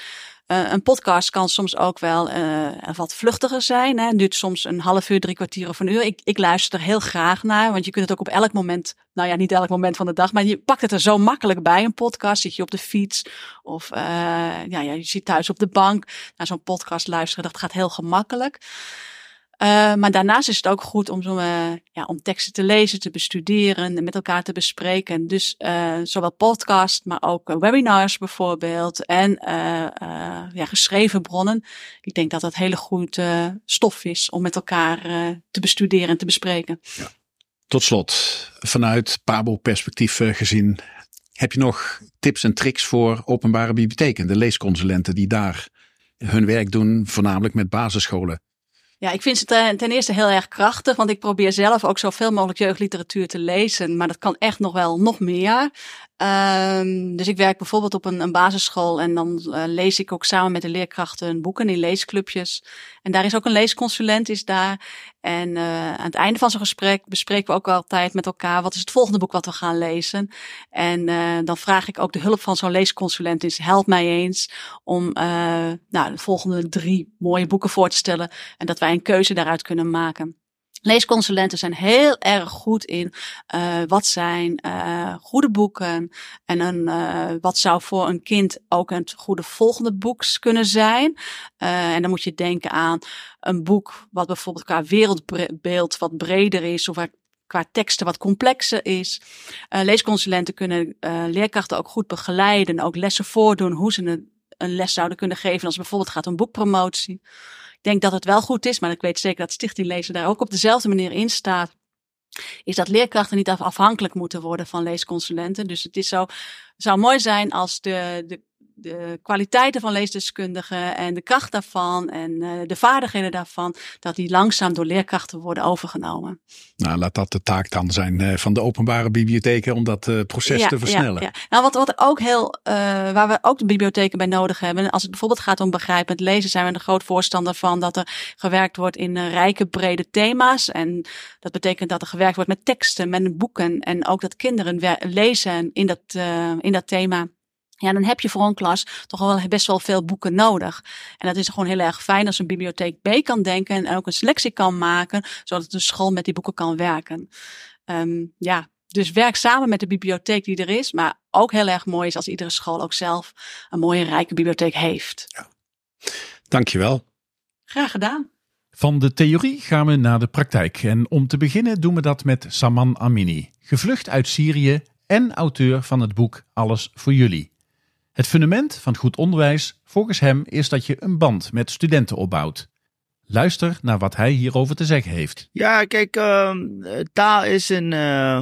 Uh, een podcast kan soms ook wel uh, wat vluchtiger zijn. Hè. Duurt soms een half uur, drie kwartier of een uur. Ik, ik luister er heel graag naar, want je kunt het ook op elk moment, nou ja, niet elk moment van de dag, maar je pakt het er zo makkelijk bij. Een podcast zit je op de fiets of uh, ja, ja, je zit thuis op de bank naar zo'n podcast luisteren. Dat gaat heel gemakkelijk. Uh, maar daarnaast is het ook goed om, uh, ja, om teksten te lezen, te bestuderen en met elkaar te bespreken. Dus uh, zowel podcast, maar ook webinars bijvoorbeeld en ja, geschreven bronnen. Ik denk dat dat hele goede stof is om met elkaar te bestuderen en te bespreken. Tot slot, vanuit Pabo-perspectief gezien, heb je nog tips en tricks voor openbare bibliotheken, de leesconsulenten die daar hun werk doen, voornamelijk met basisscholen? Ja, ik vind eh, ten eerste heel erg krachtig, want ik probeer zelf ook zoveel mogelijk jeugdliteratuur te lezen. Maar dat kan echt nog wel nog meer. Um, dus ik werk bijvoorbeeld op een, een basisschool en dan uh, lees ik ook samen met de leerkrachten boeken in leesclubjes. En daar is ook een leesconsulent is daar. En uh, aan het einde van zo'n gesprek bespreken we ook altijd met elkaar wat is het volgende boek wat we gaan lezen. En uh, dan vraag ik ook de hulp van zo'n leesconsulent is help mij eens om nou, de volgende drie mooie boeken voor te stellen en dat wij een keuze daaruit kunnen maken. Leesconsulenten zijn heel erg goed in uh, wat zijn uh, goede boeken en een, uh, wat zou voor een kind ook een goede volgende boek kunnen zijn. en dan moet je denken aan een boek wat bijvoorbeeld qua wereldbeeld wat breder is of qua teksten wat complexer is. leesconsulenten kunnen leerkrachten ook goed begeleiden, ook lessen voordoen hoe ze een, een les zouden kunnen geven als het bijvoorbeeld gaat om boekpromotie. Denk dat het wel goed is, maar ik weet zeker dat Stichting Lezen daar ook op dezelfde manier in staat. Is dat leerkrachten niet afhankelijk moeten worden van leesconsulenten. Dus het is zo, zou mooi zijn als de, de de kwaliteiten van leesdeskundigen en de kracht daarvan en uh, de vaardigheden daarvan, dat die langzaam door leerkrachten worden overgenomen. Nou, laat dat de taak dan zijn uh, van de openbare bibliotheken om dat uh, proces ja, te versnellen. Ja, ja. Nou, wat, wat ook heel, waar we ook de bibliotheken bij nodig hebben, als het bijvoorbeeld gaat om begrijpend lezen, zijn we een groot voorstander van dat er gewerkt wordt in rijke, brede thema's. En dat betekent dat er gewerkt wordt met teksten, met boeken en ook dat kinderen lezen in dat, in dat thema. Ja, dan heb je voor een klas toch wel best wel veel boeken nodig. En dat is gewoon heel erg fijn als een bibliotheek B kan denken en ook een selectie kan maken, zodat de school met die boeken kan werken. Um, ja, dus werk samen met de bibliotheek die er is, maar ook heel erg mooi is als iedere school ook zelf een mooie rijke bibliotheek heeft. Ja. Dankjewel. Graag gedaan. Van de theorie gaan we naar de praktijk. En om te beginnen doen we dat met Saman Amini, gevlucht uit Syrië en auteur van het boek Alles voor jullie. Het fundament van goed onderwijs, volgens hem, is dat je een band met studenten opbouwt. Luister naar wat hij hierover te zeggen heeft. Ja, kijk, uh, taal is een, uh,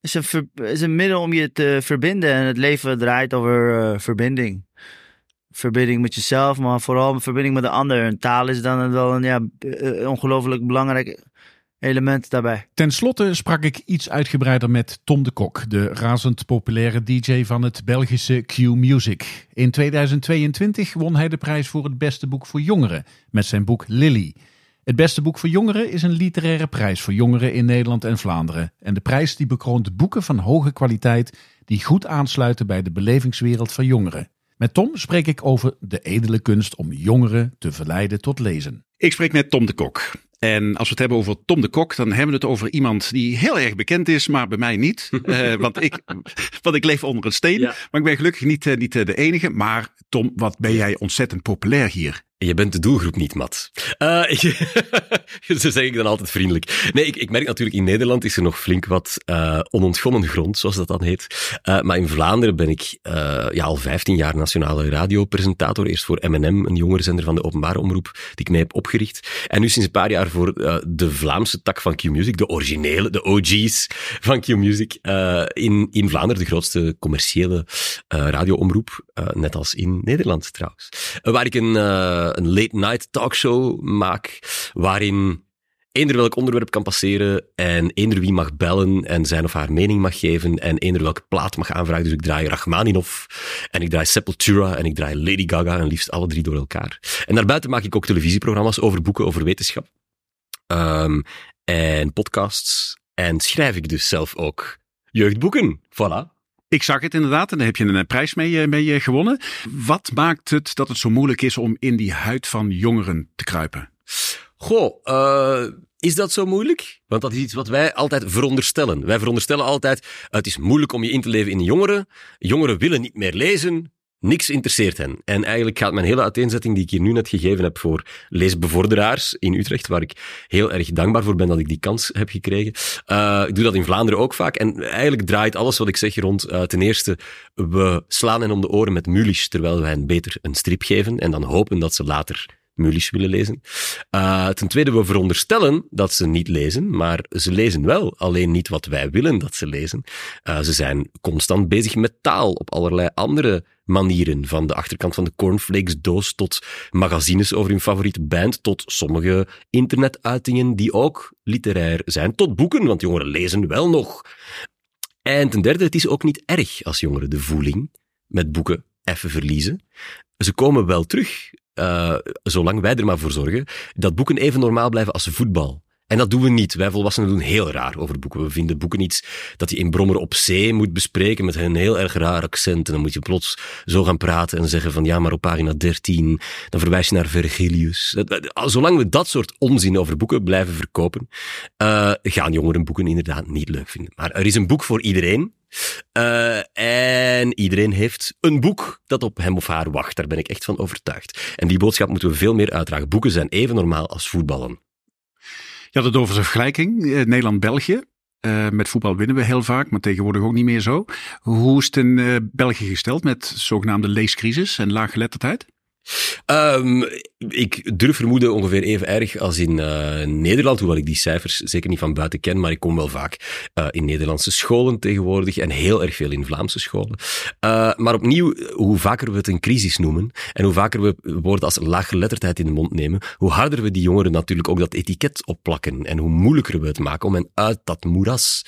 is, een is een middel om je te verbinden. En het leven draait over uh, verbinding. Verbinding met jezelf, maar vooral verbinding met de ander. En taal is dan wel een ja, ongelooflijk belangrijk element daarbij. Ten slotte sprak ik iets uitgebreider met Tom de Kok, de razend populaire DJ van het Belgische Q Music. In 2022 won hij de prijs voor het beste boek voor jongeren met zijn boek Lily. Het beste boek voor jongeren is een literaire prijs voor jongeren in Nederland en Vlaanderen. En de prijs die bekroont boeken van hoge kwaliteit die goed aansluiten bij de belevingswereld van jongeren. Met Tom spreek ik over de edele kunst om jongeren te verleiden tot lezen. Ik spreek met Tom de Kok. En als we het hebben over Tom de Kok, dan hebben we het over iemand die heel erg bekend is, maar bij mij niet. uh, <laughs> want, ik, want ik leef onder een steen. Maar ik ben gelukkig niet, uh, niet uh, de enige. Maar Tom, wat ben jij ontzettend populair hier? Je bent de doelgroep niet, Mat. Uh, <laughs> zo zeg ik dan altijd vriendelijk. Nee, ik, ik, merk natuurlijk in Nederland is er nog flink wat uh, onontgonnen grond, zoals dat dan heet. Uh, maar in Vlaanderen ben ik ja, al 15 jaar nationale radiopresentator. Eerst voor M&M, een jongerenzender van de openbare omroep, die ik mee heb opgericht. En nu sinds een paar jaar voor de Vlaamse tak van Q-Music, de originele, de OG's van Q-Music. in, in Vlaanderen de grootste commerciële radioomroep, net als in Nederland trouwens. waar ik een een late night talkshow maak, waarin eender welk onderwerp kan passeren en eender wie mag bellen en zijn of haar mening mag geven en eender welke plaat mag aanvragen. Dus ik draai Rachmaninoff en ik draai Sepultura en ik draai Lady Gaga en liefst alle drie door elkaar. En daarbuiten maak ik ook televisieprogramma's over boeken, over wetenschap um, en podcasts en schrijf ik dus zelf ook jeugdboeken. Voilà. Ik zag het inderdaad en daar heb je een prijs mee, eh, mee gewonnen. Wat maakt het dat het zo moeilijk is om in die huid van jongeren te kruipen? Goh, is dat zo moeilijk? Want dat is iets wat wij altijd veronderstellen. Wij veronderstellen altijd, het is moeilijk om je in te leven in jongeren. Jongeren willen niet meer lezen. Niks interesseert hen. En eigenlijk gaat mijn hele uiteenzetting die ik hier nu net gegeven heb voor leesbevorderaars in Utrecht, waar ik heel erg dankbaar voor ben dat ik die kans heb gekregen. Uh, ik doe dat in Vlaanderen ook vaak. En eigenlijk draait alles wat ik zeg rond. Uh, ten eerste, we slaan hen om de oren met mulisch, terwijl wij hen beter een strip geven en dan hopen dat ze later Mulisch willen lezen. Uh, ten tweede, we veronderstellen dat ze niet lezen, maar ze lezen wel, alleen niet wat wij willen dat ze lezen. Uh, ze zijn constant bezig met taal op allerlei andere manieren. Van de achterkant van de cornflakes doos tot magazines over hun favoriete band, tot sommige internetuitingen die ook literair zijn, tot boeken, want jongeren lezen wel nog. En ten derde, het is ook niet erg als jongeren de voeling met boeken even verliezen. Ze komen wel terug uh, zolang wij er maar voor zorgen, dat boeken even normaal blijven als voetbal. En dat doen we niet. Wij volwassenen doen heel raar over boeken. We vinden boeken iets dat je in Brommer op zee moet bespreken met een heel erg raar accent. En dan moet je plots zo gaan praten en zeggen van ja, maar op pagina 13, dan verwijs je naar Vergilius. Zolang we dat soort onzin over boeken blijven verkopen, uh, gaan jongeren boeken inderdaad niet leuk vinden. Maar er is een boek voor iedereen. Uh, en iedereen heeft een boek dat op hem of haar wacht. Daar ben ik echt van overtuigd. En die boodschap moeten we veel meer uitdragen. Boeken zijn even normaal als voetballen. Je had het over zijn vergelijking. Eh, Nederland-België. Uh, met voetbal winnen we heel vaak, maar tegenwoordig ook niet meer zo. Hoe is het in uh, België gesteld met zogenaamde leescrisis en laaggeletterdheid? Um, ik durf vermoeden ongeveer even erg als in uh, Nederland, hoewel ik die cijfers zeker niet van buiten ken, maar ik kom wel vaak uh, in Nederlandse scholen tegenwoordig en heel erg veel in Vlaamse scholen. Uh, maar opnieuw, hoe vaker we het een crisis noemen en hoe vaker we woorden als laaggeletterdheid in de mond nemen, hoe harder we die jongeren natuurlijk ook dat etiket opplakken en hoe moeilijker we het maken om hen uit dat moeras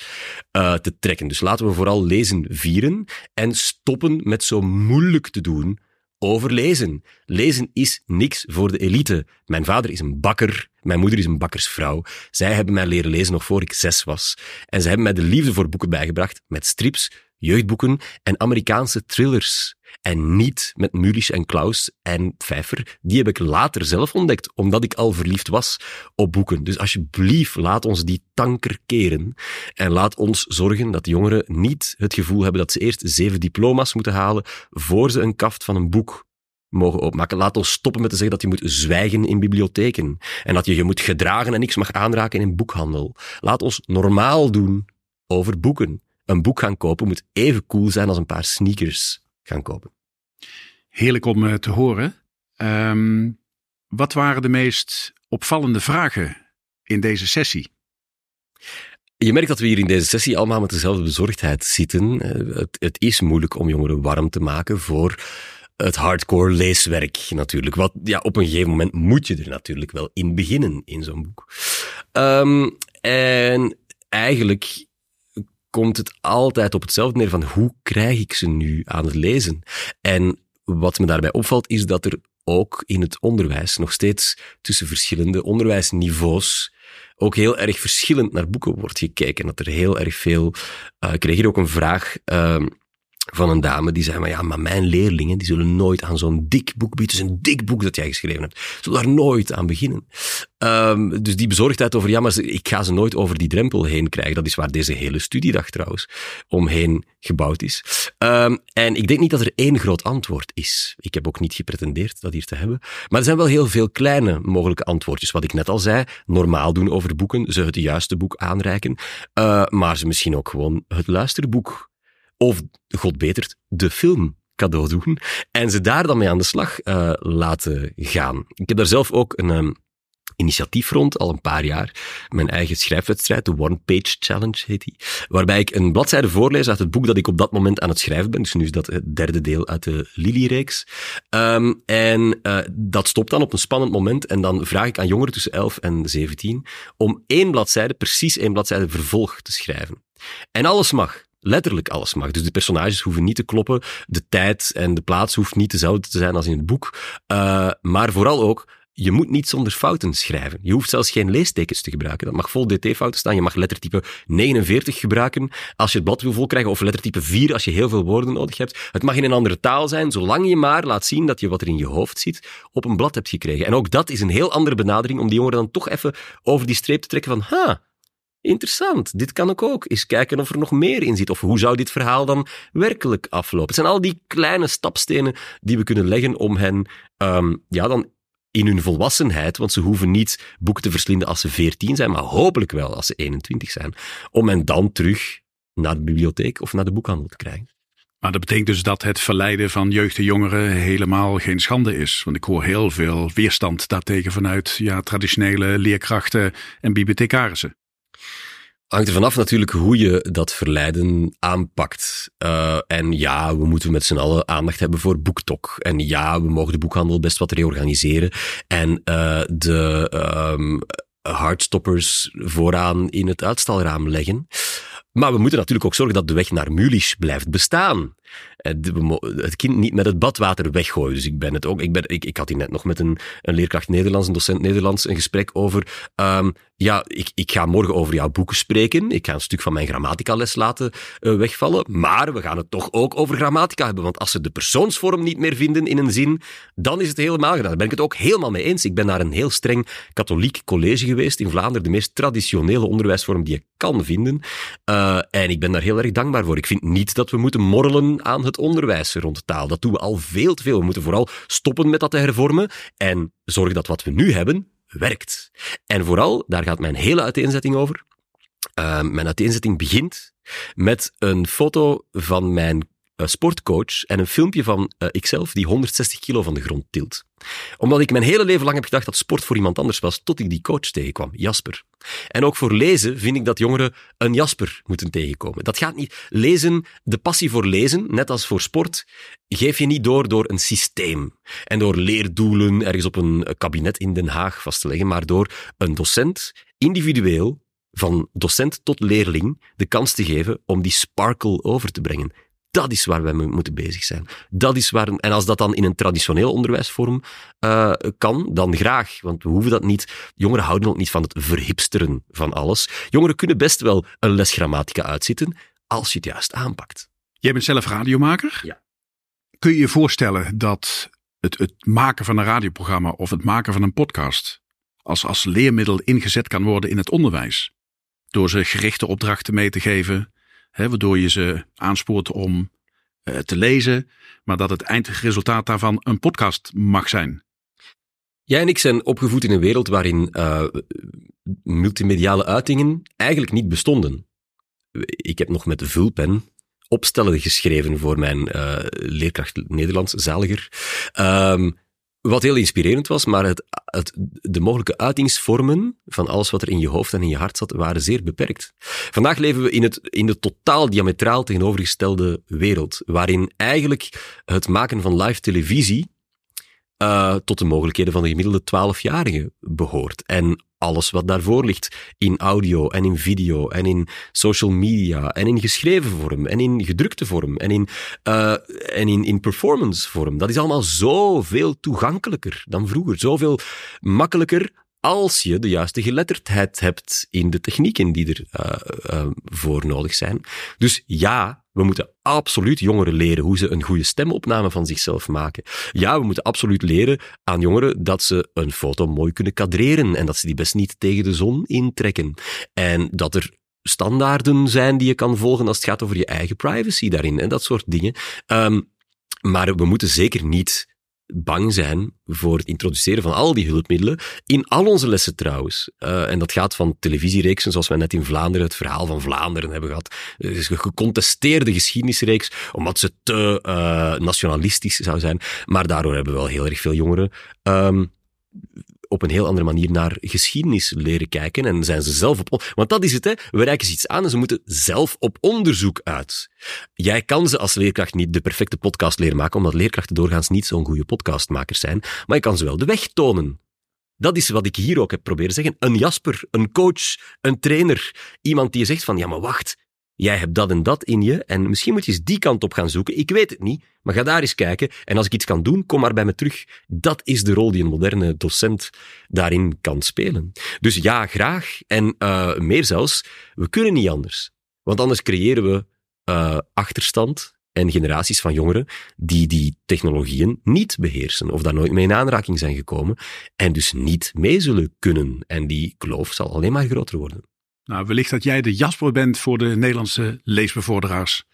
te trekken. Dus laten we vooral lezen vieren en stoppen met zo moeilijk te doen over lezen. Lezen is niks voor de elite. Mijn vader is een bakker, mijn moeder is een bakkersvrouw. Zij hebben mij leren lezen nog voor ik zes was. En ze hebben mij de liefde voor boeken bijgebracht met strips, jeugdboeken en Amerikaanse thrillers. En niet met Mulisch en Klaus en Pfeiffer. Die heb ik later zelf ontdekt, omdat ik al verliefd was op boeken. Dus alsjeblieft, laat ons die tanker keren. En laat ons zorgen dat jongeren niet het gevoel hebben dat ze eerst zeven diploma's moeten halen voor ze een kaft van een boek mogen opmaken. Laat ons stoppen met te zeggen dat je moet zwijgen in bibliotheken. En dat je je moet gedragen en niks mag aanraken in boekhandel. Laat ons normaal doen over boeken. Een boek gaan kopen moet even cool zijn als een paar sneakers gaan kopen. Heerlijk om uh, te horen. Um, wat waren de meest opvallende vragen in deze sessie? Je merkt dat we hier in deze sessie allemaal met dezelfde bezorgdheid zitten. Uh, het, het, is moeilijk om jongeren warm te maken voor het hardcore leeswerk natuurlijk. Wat, ja, op een gegeven moment moet je er natuurlijk wel in beginnen in zo'n boek. Um, en eigenlijk komt het altijd op hetzelfde neer van hoe krijg ik ze nu aan het lezen? En wat me daarbij opvalt is dat er ook in het onderwijs nog steeds tussen verschillende onderwijsniveaus ook heel erg verschillend naar boeken wordt gekeken. Dat er heel erg veel... Uh, ik kreeg hier ook een vraag... Uh, van een dame die zei, maar ja, maar mijn leerlingen, die zullen nooit aan zo'n dik boek, het is een dik boek dat jij geschreven hebt, zullen daar nooit aan beginnen. Um, dus die bezorgdheid over, ja, maar ik ga ze nooit over die drempel heen krijgen, dat is waar deze hele studiedag trouwens omheen gebouwd is. Um, en ik denk niet dat er één groot antwoord is. Ik heb ook niet gepretendeerd dat hier te hebben. Maar er zijn wel heel veel kleine mogelijke antwoordjes. Wat ik net al zei, normaal doen over boeken, ze het juiste boek aanreiken, uh, maar ze misschien ook gewoon het luisterboek of, god betert, de film cadeau doen en ze daar dan mee aan de slag uh, laten gaan. Ik heb daar zelf ook een um, initiatief rond, al een paar jaar. Mijn eigen schrijfwedstrijd, de One Page Challenge heet die. Waarbij ik een bladzijde voorlees uit het boek dat ik op dat moment aan het schrijven ben. Dus nu is dat het derde deel uit de Lily-reeks. Um, en uh, dat stopt dan op een spannend moment. En dan vraag ik aan jongeren tussen 11 en 17 om één bladzijde, precies één bladzijde vervolg te schrijven. En alles mag letterlijk alles mag. Dus de personages hoeven niet te kloppen, de tijd en de plaats hoeft niet dezelfde te zijn als in het boek. Uh, maar vooral ook, je moet niet zonder fouten schrijven. Je hoeft zelfs geen leestekens te gebruiken. Dat mag vol dt-fouten staan. Je mag lettertype 49 gebruiken als je het blad wil volkrijgen, of lettertype 4 als je heel veel woorden nodig hebt. Het mag in een andere taal zijn, zolang je maar laat zien dat je wat er in je hoofd zit op een blad hebt gekregen. En ook dat is een heel andere benadering om die jongeren dan toch even over die streep te trekken van, ha, interessant, dit kan ik ook. Eens kijken of er nog meer in zit. Of hoe zou dit verhaal dan werkelijk aflopen? Het zijn al die kleine stapstenen die we kunnen leggen om hen ehm, ja, dan in hun volwassenheid, want ze hoeven niet boeken te verslinden als ze 14 zijn, maar hopelijk wel als ze 21 zijn, om hen dan terug naar de bibliotheek of naar de boekhandel te krijgen. Maar dat betekent dus dat het verleiden van jeugd en jongeren helemaal geen schande is. Want ik hoor heel veel weerstand daartegen vanuit ja, traditionele leerkrachten en bibliothecarissen. Hangt er vanaf natuurlijk hoe je dat verleiden aanpakt. Uh, en ja, we moeten met z'n allen aandacht hebben voor BookTok. En ja, we mogen de boekhandel best wat reorganiseren. En uh, de um, hardstoppers vooraan in het uitstalraam leggen. Maar we moeten natuurlijk ook zorgen dat de weg naar Mulisch blijft bestaan. Eh, het kind niet met het badwater weggooien. Dus ik ben het ook. Ik, ben, ik, ik had hier net nog met een, een leerkracht Nederlands, een docent Nederlands, een gesprek over. Um, ja, ik, ik ga morgen over jouw boeken spreken. Ik ga een stuk van mijn grammaticales laten uh, wegvallen. Maar we gaan het toch ook over grammatica hebben. Want als ze de persoonsvorm niet meer vinden in een zin, dan is het helemaal gedaan. Daar ben ik het ook helemaal mee eens. Ik ben naar een heel streng katholiek college geweest in Vlaanderen. De meest traditionele onderwijsvorm die je kan vinden. Uh, en ik ben daar heel erg dankbaar voor. Ik vind niet dat we moeten morrelen aan het onderwijs rond taal. Dat doen we al veel te veel. We moeten vooral stoppen met dat te hervormen en zorgen dat wat we nu hebben werkt. En vooral, daar gaat mijn hele uiteenzetting over. Uh, mijn uiteenzetting begint met een foto van mijn sportcoach en een filmpje van uh, ikzelf die 160 kilo van de grond tilt. Omdat ik mijn hele leven lang heb gedacht dat sport voor iemand anders was, tot ik die coach tegenkwam, Jasper. En ook voor lezen vind ik dat jongeren een Jasper moeten tegenkomen. Dat gaat niet. Lezen, de passie voor lezen, net als voor sport, geef je niet door door een systeem en door leerdoelen ergens op een kabinet in Den Haag vast te leggen, maar door een docent individueel van docent tot leerling de kans te geven om die sparkle over te brengen. Dat is waar wij moeten bezig zijn. Dat is waar, en als dat dan in een traditioneel onderwijsvorm uh, kan, dan graag. Want we hoeven dat niet. Jongeren houden ook niet van het verhipsteren van alles. Jongeren kunnen best wel een les grammatica uitzitten, als je het juist aanpakt. Jij bent zelf radiomaker? Ja. Kun je je voorstellen dat het, het maken van een radioprogramma of het maken van een podcast als, als leermiddel ingezet kan worden in het onderwijs? Door ze gerichte opdrachten mee te geven, hè, waardoor je ze aanspoort om uh, te lezen, maar dat het eindresultaat daarvan een podcast mag zijn. Jij en ik zijn opgevoed in een wereld waarin uh, multimediale uitingen eigenlijk niet bestonden. Ik heb nog met de vulpen opstellen geschreven voor mijn uh, leerkracht Nederlands, Zaliger. Um, wat heel inspirerend was, maar het, het, de mogelijke uitingsvormen van alles wat er in je hoofd en in je hart zat, waren zeer beperkt. Vandaag leven we in, het, in de totaal diametraal tegenovergestelde wereld, waarin eigenlijk het maken van live televisie uh, tot de mogelijkheden van de gemiddelde twaalfjarige behoort. En alles wat daarvoor ligt in audio en in video en in social media en in geschreven vorm en in gedrukte vorm en in, uh, en in, in performance vorm. Dat is allemaal zoveel toegankelijker dan vroeger. Zoveel makkelijker als je de juiste geletterdheid hebt in de technieken die er uh, uh, voor nodig zijn. Dus ja, we moeten absoluut jongeren leren hoe ze een goede stemopname van zichzelf maken. Ja, we moeten absoluut leren aan jongeren dat ze een foto mooi kunnen kadreren en dat ze die best niet tegen de zon intrekken. En dat er standaarden zijn die je kan volgen als het gaat over je eigen privacy daarin en dat soort dingen. Um, maar we moeten zeker niet bang zijn voor het introduceren van al die hulpmiddelen in al onze lessen trouwens. Uh, en dat gaat van televisiereeksen, zoals we net in Vlaanderen het verhaal van Vlaanderen hebben gehad. Is een gecontesteerde geschiedenisreeks, omdat ze te uh, nationalistisch zou zijn. Maar daardoor hebben we wel heel erg veel jongeren um, op een heel andere manier naar geschiedenis leren kijken en zijn ze zelf op... Want dat is het, hè. We reiken ze iets aan en ze moeten zelf op onderzoek uit. Jij kan ze als leerkracht niet de perfecte podcast leren maken, omdat leerkrachten doorgaans niet zo'n goede podcastmakers zijn, maar je kan ze wel de weg tonen. Dat is wat ik hier ook heb proberen zeggen. Een Jasper, een coach, een trainer. Iemand die je zegt van, ja maar wacht, jij hebt dat en dat in je en misschien moet je eens die kant op gaan zoeken. Ik weet het niet, maar ga daar eens kijken. En als ik iets kan doen, kom maar bij me terug. Dat is de rol die een moderne docent daarin kan spelen. Dus ja, graag. En uh, meer zelfs, we kunnen niet anders. Want anders creëren we uh, achterstand en generaties van jongeren die die technologieën niet beheersen of daar nooit mee in aanraking zijn gekomen en dus niet mee zullen kunnen. En die kloof zal alleen maar groter worden. Nou, wellicht dat jij de Jasper bent voor de Nederlandse leesbevorderaars.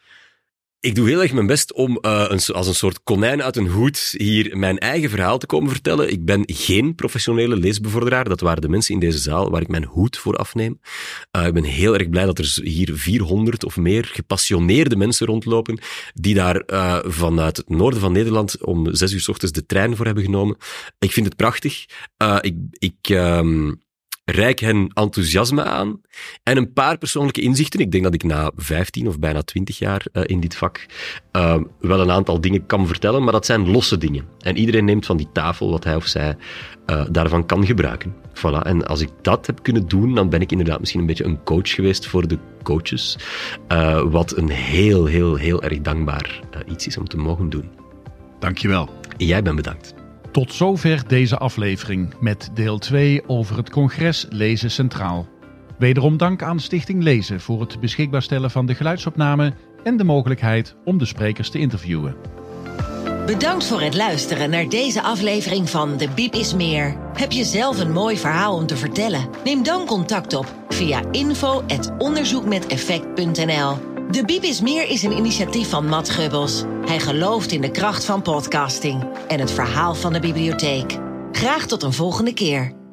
Ik doe heel erg mijn best om uh, een, als een soort konijn uit een hoed hier mijn eigen verhaal te komen vertellen. Ik ben geen professionele leesbevorderaar. Dat waren de mensen in deze zaal waar ik mijn hoed voor afneem. Uh, ik ben heel erg blij dat er hier 400 of meer gepassioneerde mensen rondlopen die daar uh, vanuit het noorden van Nederland om zes uur s ochtends de trein voor hebben genomen. Ik vind het prachtig. ik, ik, um, reik hen enthousiasme aan en een paar persoonlijke inzichten. Ik denk dat ik na 15 of bijna 20 jaar uh, in dit vak uh, wel een aantal dingen kan vertellen, maar dat zijn losse dingen. En iedereen neemt van die tafel wat hij of zij uh, daarvan kan gebruiken. Voilà. En als ik dat heb kunnen doen, dan ben ik inderdaad misschien een beetje een coach geweest voor de coaches. wat een heel, heel, heel erg dankbaar iets is om te mogen doen. Dankjewel. Jij bent bedankt. Tot zover deze aflevering met deel 2 over het congres Lezen Centraal. Wederom dank aan Stichting Lezen voor het beschikbaar stellen van de geluidsopname en de mogelijkheid om de sprekers te interviewen. Bedankt voor het luisteren naar deze aflevering van De Biep is Meer. Heb je zelf een mooi verhaal om te vertellen? Neem dan contact op via info.onderzoekmeteffect.nl. De Biep is Meer is een initiatief van Matt Gubbels. Hij gelooft in de kracht van podcasting en het verhaal van de bibliotheek. Graag tot een volgende keer.